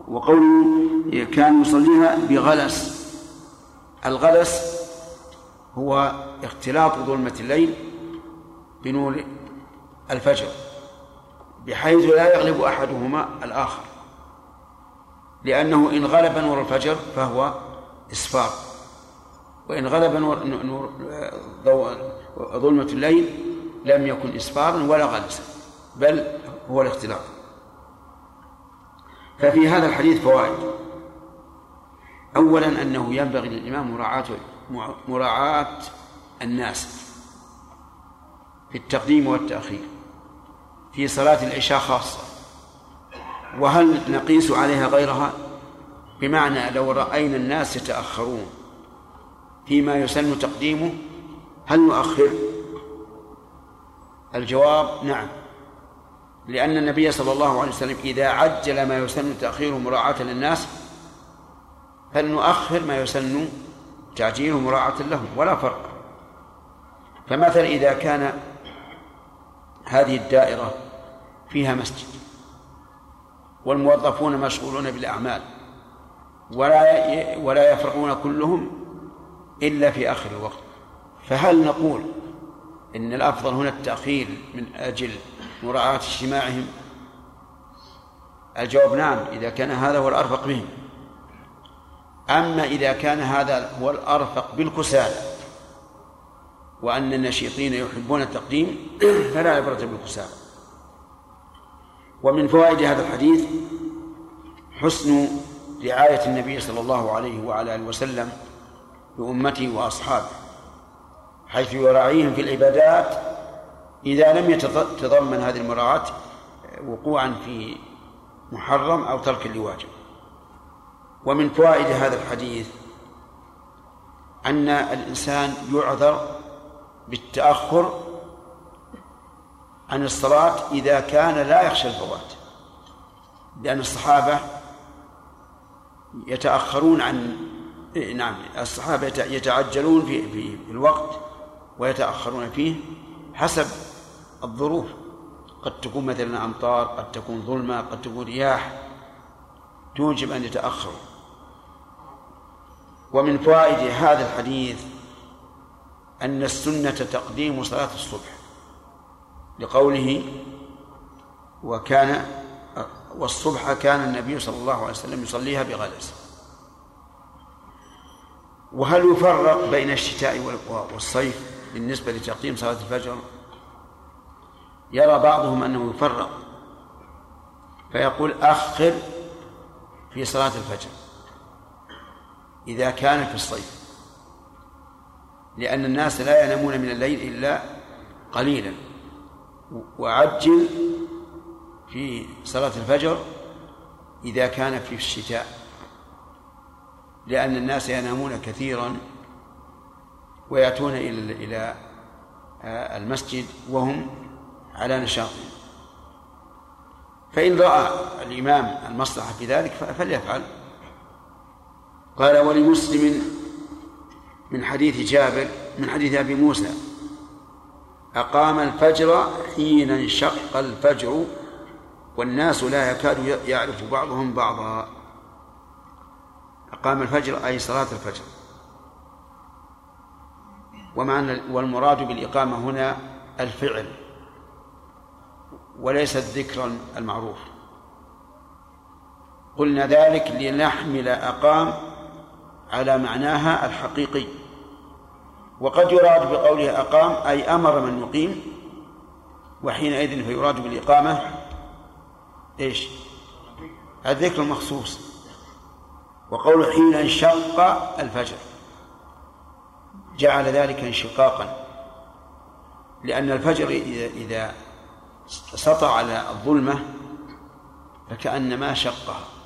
وقوله كان يصليها بغلس الغلس هو اختلاط ظلمة الليل بنور الفجر بحيث لا يغلب أحدهما الآخر. لأنه إن غلب نور الفجر فهو إسفار. وإن غلب نور, نور ظلمة الليل لم يكن إسفارا ولا غلسا بل هو الاختلاط. ففي هذا الحديث فوائد. أولا أنه ينبغي للإمام مراعاة مراعاة الناس في التقديم والتأخير في صلاة العشاء خاصة. وهل نقيس عليها غيرها؟ بمعنى لو رأينا الناس يتأخرون فيما يسن تقديمه هل نؤخر؟ الجواب نعم لأن النبي صلى الله عليه وسلم إذا عجل ما يسن تأخيره مراعاة للناس فلنؤخر ما يسن تعجيله مراعاة لهم ولا فرق. فمثلا إذا كان هذه الدائرة فيها مسجد والموظفون مشغولون بالأعمال ولا ولا يفرغون كلهم إلا في آخر الوقت. فهل نقول إن الأفضل هنا التأخير من أجل مراعاة اجتماعهم؟ الجواب نعم إذا كان هذا هو الأرفق بهم. أما إذا كان هذا هو الأرفق بالكسالى وأن النشيطين يحبون التقديم فلا عبرة بالكسالى ومن فوائد هذا الحديث حسن رعاية النبي صلى الله عليه وعلى آله وسلم بأمته وأصحابه حيث يراعيهم في العبادات إذا لم يتضمن هذه المراعاة وقوعا في محرم أو ترك لواجب ومن فوائد هذا الحديث أن الإنسان يعذر بالتأخر عن الصلاة إذا كان لا يخشى الفوات. لأن الصحابة يتأخرون عن نعم الصحابة يتعجلون في في الوقت ويتأخرون فيه حسب الظروف. قد تكون مثلا أمطار قد تكون ظلمة قد تكون رياح توجب أن يتأخروا. ومن فوائد هذا الحديث أن السنة تقديم صلاة الصبح لقوله وكان والصبح كان النبي صلى الله عليه وسلم يصليها بغلس. وهل يفرق بين الشتاء والصيف بالنسبة لتقديم صلاة الفجر؟ يرى بعضهم أنه يفرق فيقول أخر في صلاة الفجر. إذا كان في الصيف. لأن الناس لا ينامون من الليل إلا قليلا. وعجل في صلاة الفجر إذا كان في الشتاء. لأن الناس ينامون كثيرا ويأتون إلى إلى المسجد وهم على نشاط فإن رأى الإمام المصلحة في ذلك فليفعل. قال ولمسلم من حديث جابر من حديث أبي موسى أقام الفجر حين انشق الفجر والناس لا يكاد يعرف بعضهم بعضا. أقام الفجر أي صلاة الفجر. ومعنى والمراد بالإقامة هنا الفعل وليس الذكر المعروف. قلنا ذلك لنحمل أقام على معناها الحقيقي. وقد يراد بقوله أقام أي أمر من يقيم وحينئذ فيراد بالإقامة. إيش؟ الذكر المخصوص. وقول حين انشق الفجر. جعل ذلك انشقاقا. لأن الفجر إذا سطع على الظلمة فكأنما شقها.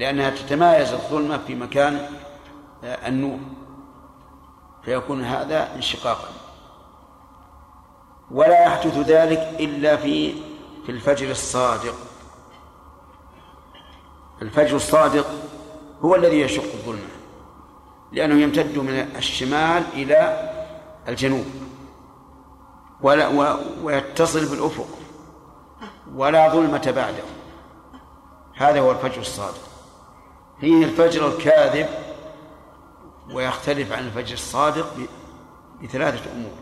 لأنها تتمايز الظلمة في مكان النور. فيكون هذا انشقاقا. ولا يحدث ذلك إلا في في الفجر الصادق. الفجر الصادق هو الذي يشق الظلمة لأنه يمتد من الشمال إلى الجنوب ولا ويتصل بالأفق ولا ظلمة بعده. هذا هو الفجر الصادق. فيه الفجر الكاذب ويختلف عن الفجر الصادق بثلاثة أمور.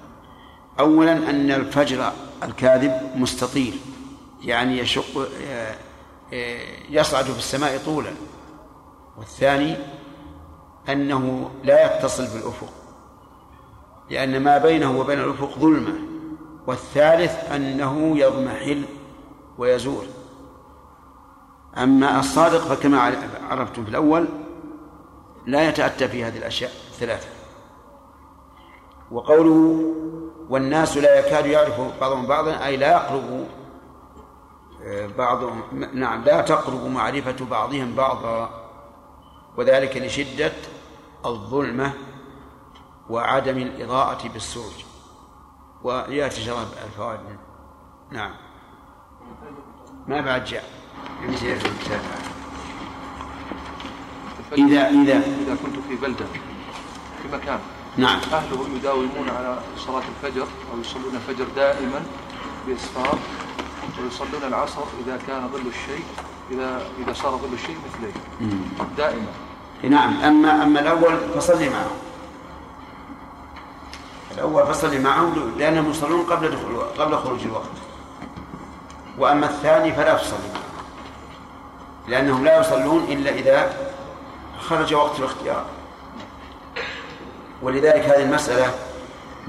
أولا أن الفجر الكاذب مستطيل يعني يشق يصعد في السماء طولا. والثاني أنه لا يتصل بالأفق لأن ما بينه وبين الأفق ظلمة. والثالث أنه يضمحل ويزول. أما الصادق فكما عرفتم في الأول لا يتأتى في هذه الأشياء الثلاثة وقوله والناس لا يكاد يعرف بعضهم بعضا أي لا يقرب آه، بعضهم نعم لا تقرب معرفة بعضهم بعضا. وذلك لشدة الظلمة وعدم الإضاءة بالسرج ويأتي شراب الفوائد نعم. ما بعد جاء. إذا إذا إذا كنت في بلدة في مكان نعم. أهله يداومون على صلاة الفجر أو يصلون الفجر دائما بإسفار ويصلون العصر إذا كان ظل الشيء إذا إذا صار ظل الشيء مثليه. دائما. نعم. أما أما الأول فصلي معه. الأول فصلي معه لأنهم يصلون قبل دخول قبل خروج الوقت. وأما الثاني فلا تصلي معه. لأنهم لا يصلون إلا إذا خرج وقت الاختيار. ولذلك هذه المسألة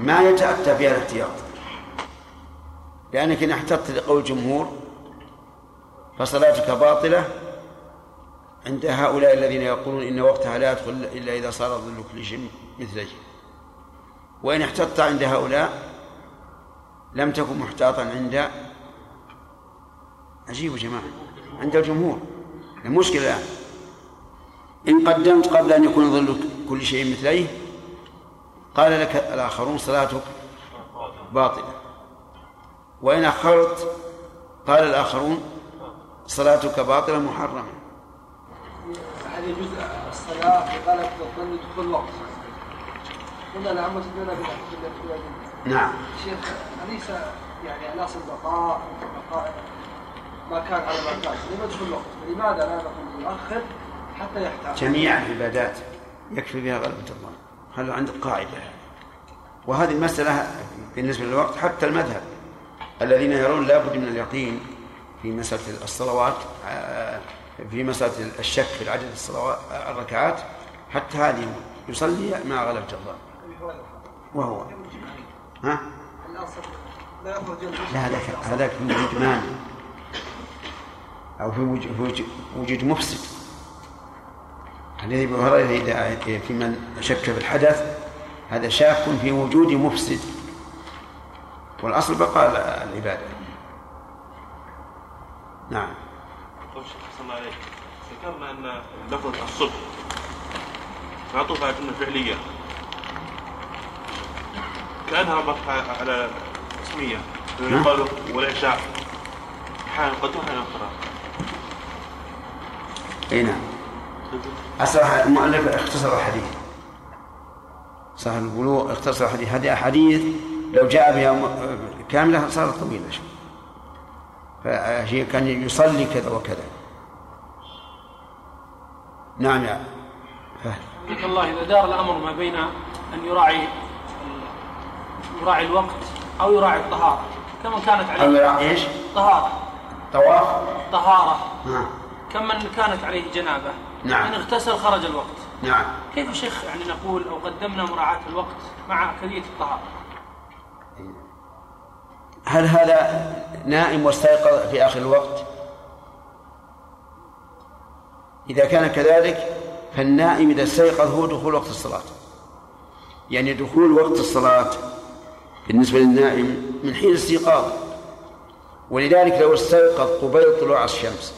ما يتأتى فيها الاحتياط لأنك إن احتطت لقول الجمهور فصلاتك باطلة عند هؤلاء الذين يقولون إن وقتها لا يدخل إلا إذا صار ظل كل شيء مثله وإن احتطت عند هؤلاء لم تكن محتاطا عند عجيب يا جماعة عند الجمهور. المشكلة الآن إن قدمت قبل أن يكون ظل كل شيء مثليه قال لك الآخرون صلاتك باطلة. وإن أخرت قال الآخرون صلاتك باطلة محرمة. هذه جزء الصلاة في غلبة الظن دخول الوقت قلنا العامة تدون نعم. شيخ أليس يعني الأصل بقاء بقاء ما كان على ما كان لما دخول الوقت لماذا لا نقول نؤخر حتى يحتاج. جميع العبادات يكفي بها غلبة الله. هذا عندك قاعدة؟ وهذه المسألة بالنسبة للوقت حتى المذهب. الذين يرون لابد من اليقين في مسألة الصلوات آه، في مسألة الشك في عدد الصلوات الركعات حتى هذه يصلي مع غلبة الله. وهو. ها؟ لا هذاك هذاك وجود مانع أو في وجود, مفسد. حديث ابي هريره اذا في من شك في الحدث؟ هذا شاك في وجود مفسد. والأصل بقاء العبادة. نعم. طيب شيخ صلى الله عليه ذكرنا ان لفظة الصبح معطوفة على كلمة فعلية. كأنها على اسمية. نعم. يقال والعشاء. أحيانا قد أحيانا أخرى. اي نعم. أصلا المؤلف اختصر الحديث صاحب البلوغ اختصر الحديث هذه أحاديث لو جاء بها م- كاملة صارت طويلة. فهي كان يصلي كذا وكذا. نعم يا فهد. الله إذا دار الأمر ما بين أن يراعي يراعي الوقت أو يراعي الطهارة كمن كانت عليه. أو يراعي إيش؟ طهارة. طواف؟ طهارة. نعم. كمن كانت عليه جنابة. نعم. إن اغتسل خرج الوقت. نعم. كيف شيخ يعني نقول أو قدمنا مراعاة الوقت مع أكدية الطهارة؟ هل هذا نائم واستيقظ في آخر الوقت؟ إذا كان كذلك فالنائم إذا استيقظ هو دخول وقت الصلاة. يعني دخول وقت الصلاة بالنسبة للنائم من حين استيقاظه ولذلك لو استيقظ قبيل طلوع الشمس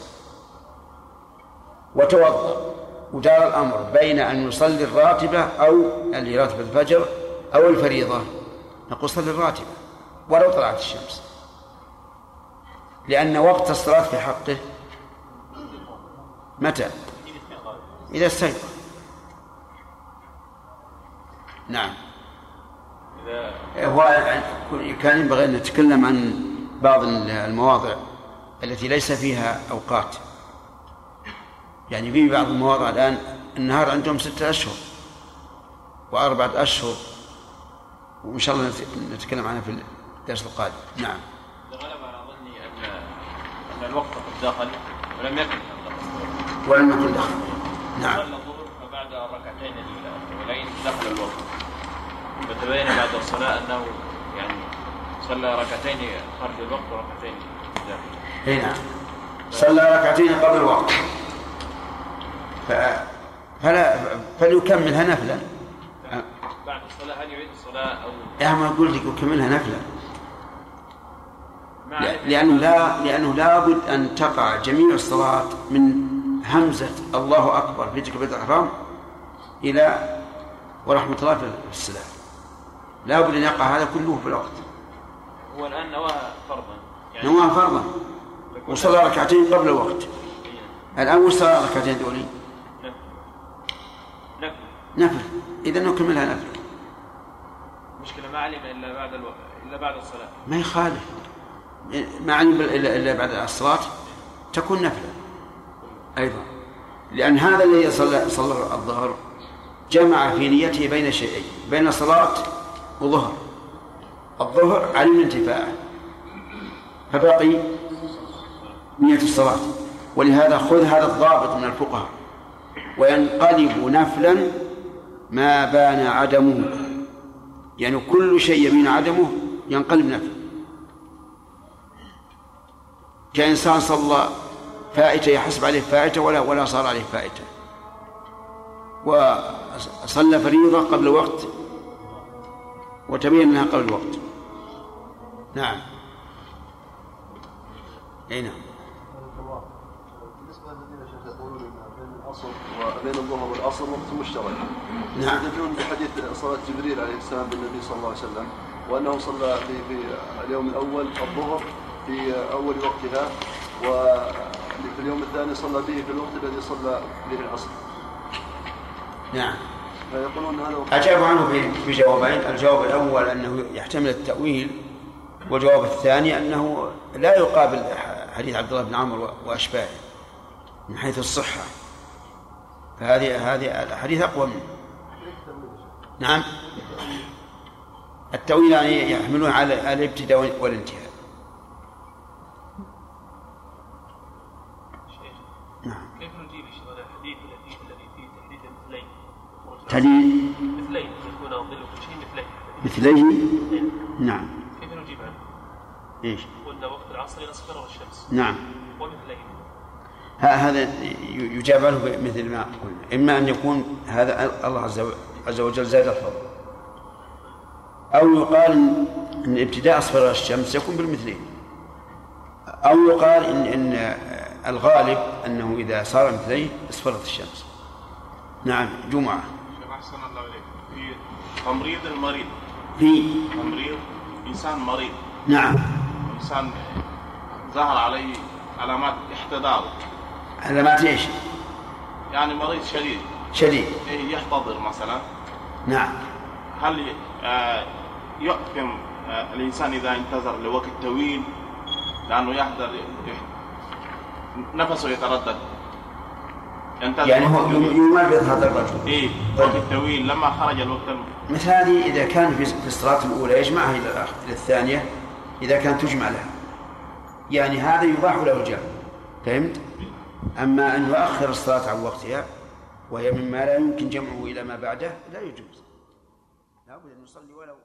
وتوضأ. ودار الأمر بين أن يصلي الراتبة أو اللي راتب الفجر أو الفريضة. نقول صلي الراتبة ولو طلعت الشمس. لأن وقت الصلاة في حقه متى؟ إذا استيقظ. نعم. هو كان ينبغي أن نتكلم عن بعض المواضع التي ليس فيها أوقات. يعني في بعض المواضع الآن النهار عندهم ستة أشهر وأربعة أشهر وإن شاء الله نتكلم عنها في الدرس القادم. نعم. غلب على ظني ان أن الوقت قد دخل ولم يكن ولم يكن دخل. نعم. صلى الظهر فبعد الركعتين الأولين دخل الوقت. فتبين بعد الصلاة أنه يعني صلى ركعتين خارج الوقت وركعتين داخل اي نعم. صلى ركعتين قبل الوقت. فلا فليكملها نفلا بعد الصلاة هل يعيد الصلاة أو يا ما قلت لك يكملها نفلا. لأنه لا لأنه لابد أن تقع جميع الصلاة من همزة الله أكبر في تكبيرة الإحرام إلى ورحمة الله في السلام. لابد أن يقع هذا كله في الوقت. هو الآن نواها فرضا. يعني نواها فرضا. وصلى ركعتين قبل الوقت. الآن وش صلى ركعتين دولي نفل نفل إذا نكملها نفل مشكلة ما علم إلا بعد الوقت إلا بعد الصلاة. ما يخالف. ما علم إلا إلا بعد الصلاة. تكون نفلة. أيضا. لأن هذا الذي صلى صلى الظهر جمع في نيته بين شيئين. بين صلاة وظهر. الظهر علم انتفاعه فبقي نية الصلاة. ولهذا خذ هذا الضابط من الفقهاء. وينقلب نفلا ما بان عدمه. يعني كل شيء يبين عدمه ينقلب نفل كإنسان صلى فائتة يحسب عليه فائتة ولا ولا صار عليه فائتة. وصلى فريضة قبل وقت وتبين أنها قبل الوقت. نعم. أي نعم بالنسبة للذين شيخ يقولون ان بين العصر وبين الظهر والعصر وقت مشترك. نعم. يستدلون بحديث صلاة جبريل عليه السلام بالنبي صلى الله عليه وسلم وأنه صلى في في اليوم الأول الظهر في أول وقتها وفي اليوم الثاني صلى به في الوقت الذي صلى به العصر. نعم. فيقولون هذا أجاب عنه بجوابين الجواب الأول أنه يحتمل التأويل والجواب الثاني أنه لا يقابل حديث عبد الله بن عمرو وأشباهه من حيث الصحة. فهذه هذه الحديث أقوى منه. نعم. التأويل يعني يحملون على الابتداء والانتهاء. كيف نجيب الحديث الذي فيه تحديد تحديد؟ مثلين يكون ظل كل شيء مثلين. مثليه نعم. كيف نجيب عنه؟ إيش؟ قلنا وقت العصر اصفر الشمس نعم. هذا يجاب عنه مثل ما قلنا. إما أن يكون هذا الله عز وجل زاد الفضل. أو يقال أن ابتداء أصفر الشمس يكون بالمثلين. أو يقال إن إن الغالب أنه إذا صار مثليه أصفرت الشمس. نعم جمعة. أحسن الله إليك. في تمريض المريض. في؟ تمريض إنسان مريض. نعم. إنسان ظهر عليه علامات احتضار. علامات إيش؟ يعني مريض شديد. شديد. إيه يحتضر مثلا. نعم. هل آه، يحكم آه، الإنسان إذا انتظر لوقت طويل؟ لأنه يحضر نفسه يتردد. ينتظر يعني هو. يمرض هذا الرجل. إيه وقت طويل. لما خرج الوقت مثل هذه إذا كان في الصلاة الأولى يجمعها إلى الآخر إلى الثانية إذا كانت تجمع لها. يعني هذا يباح له الجمع فهمت؟ أما أن يؤخر الصلاة عن وقتها وهي مما لا يمكن جمعه إلى ما بعده لا يجوز. لا بد أن يصلي ولو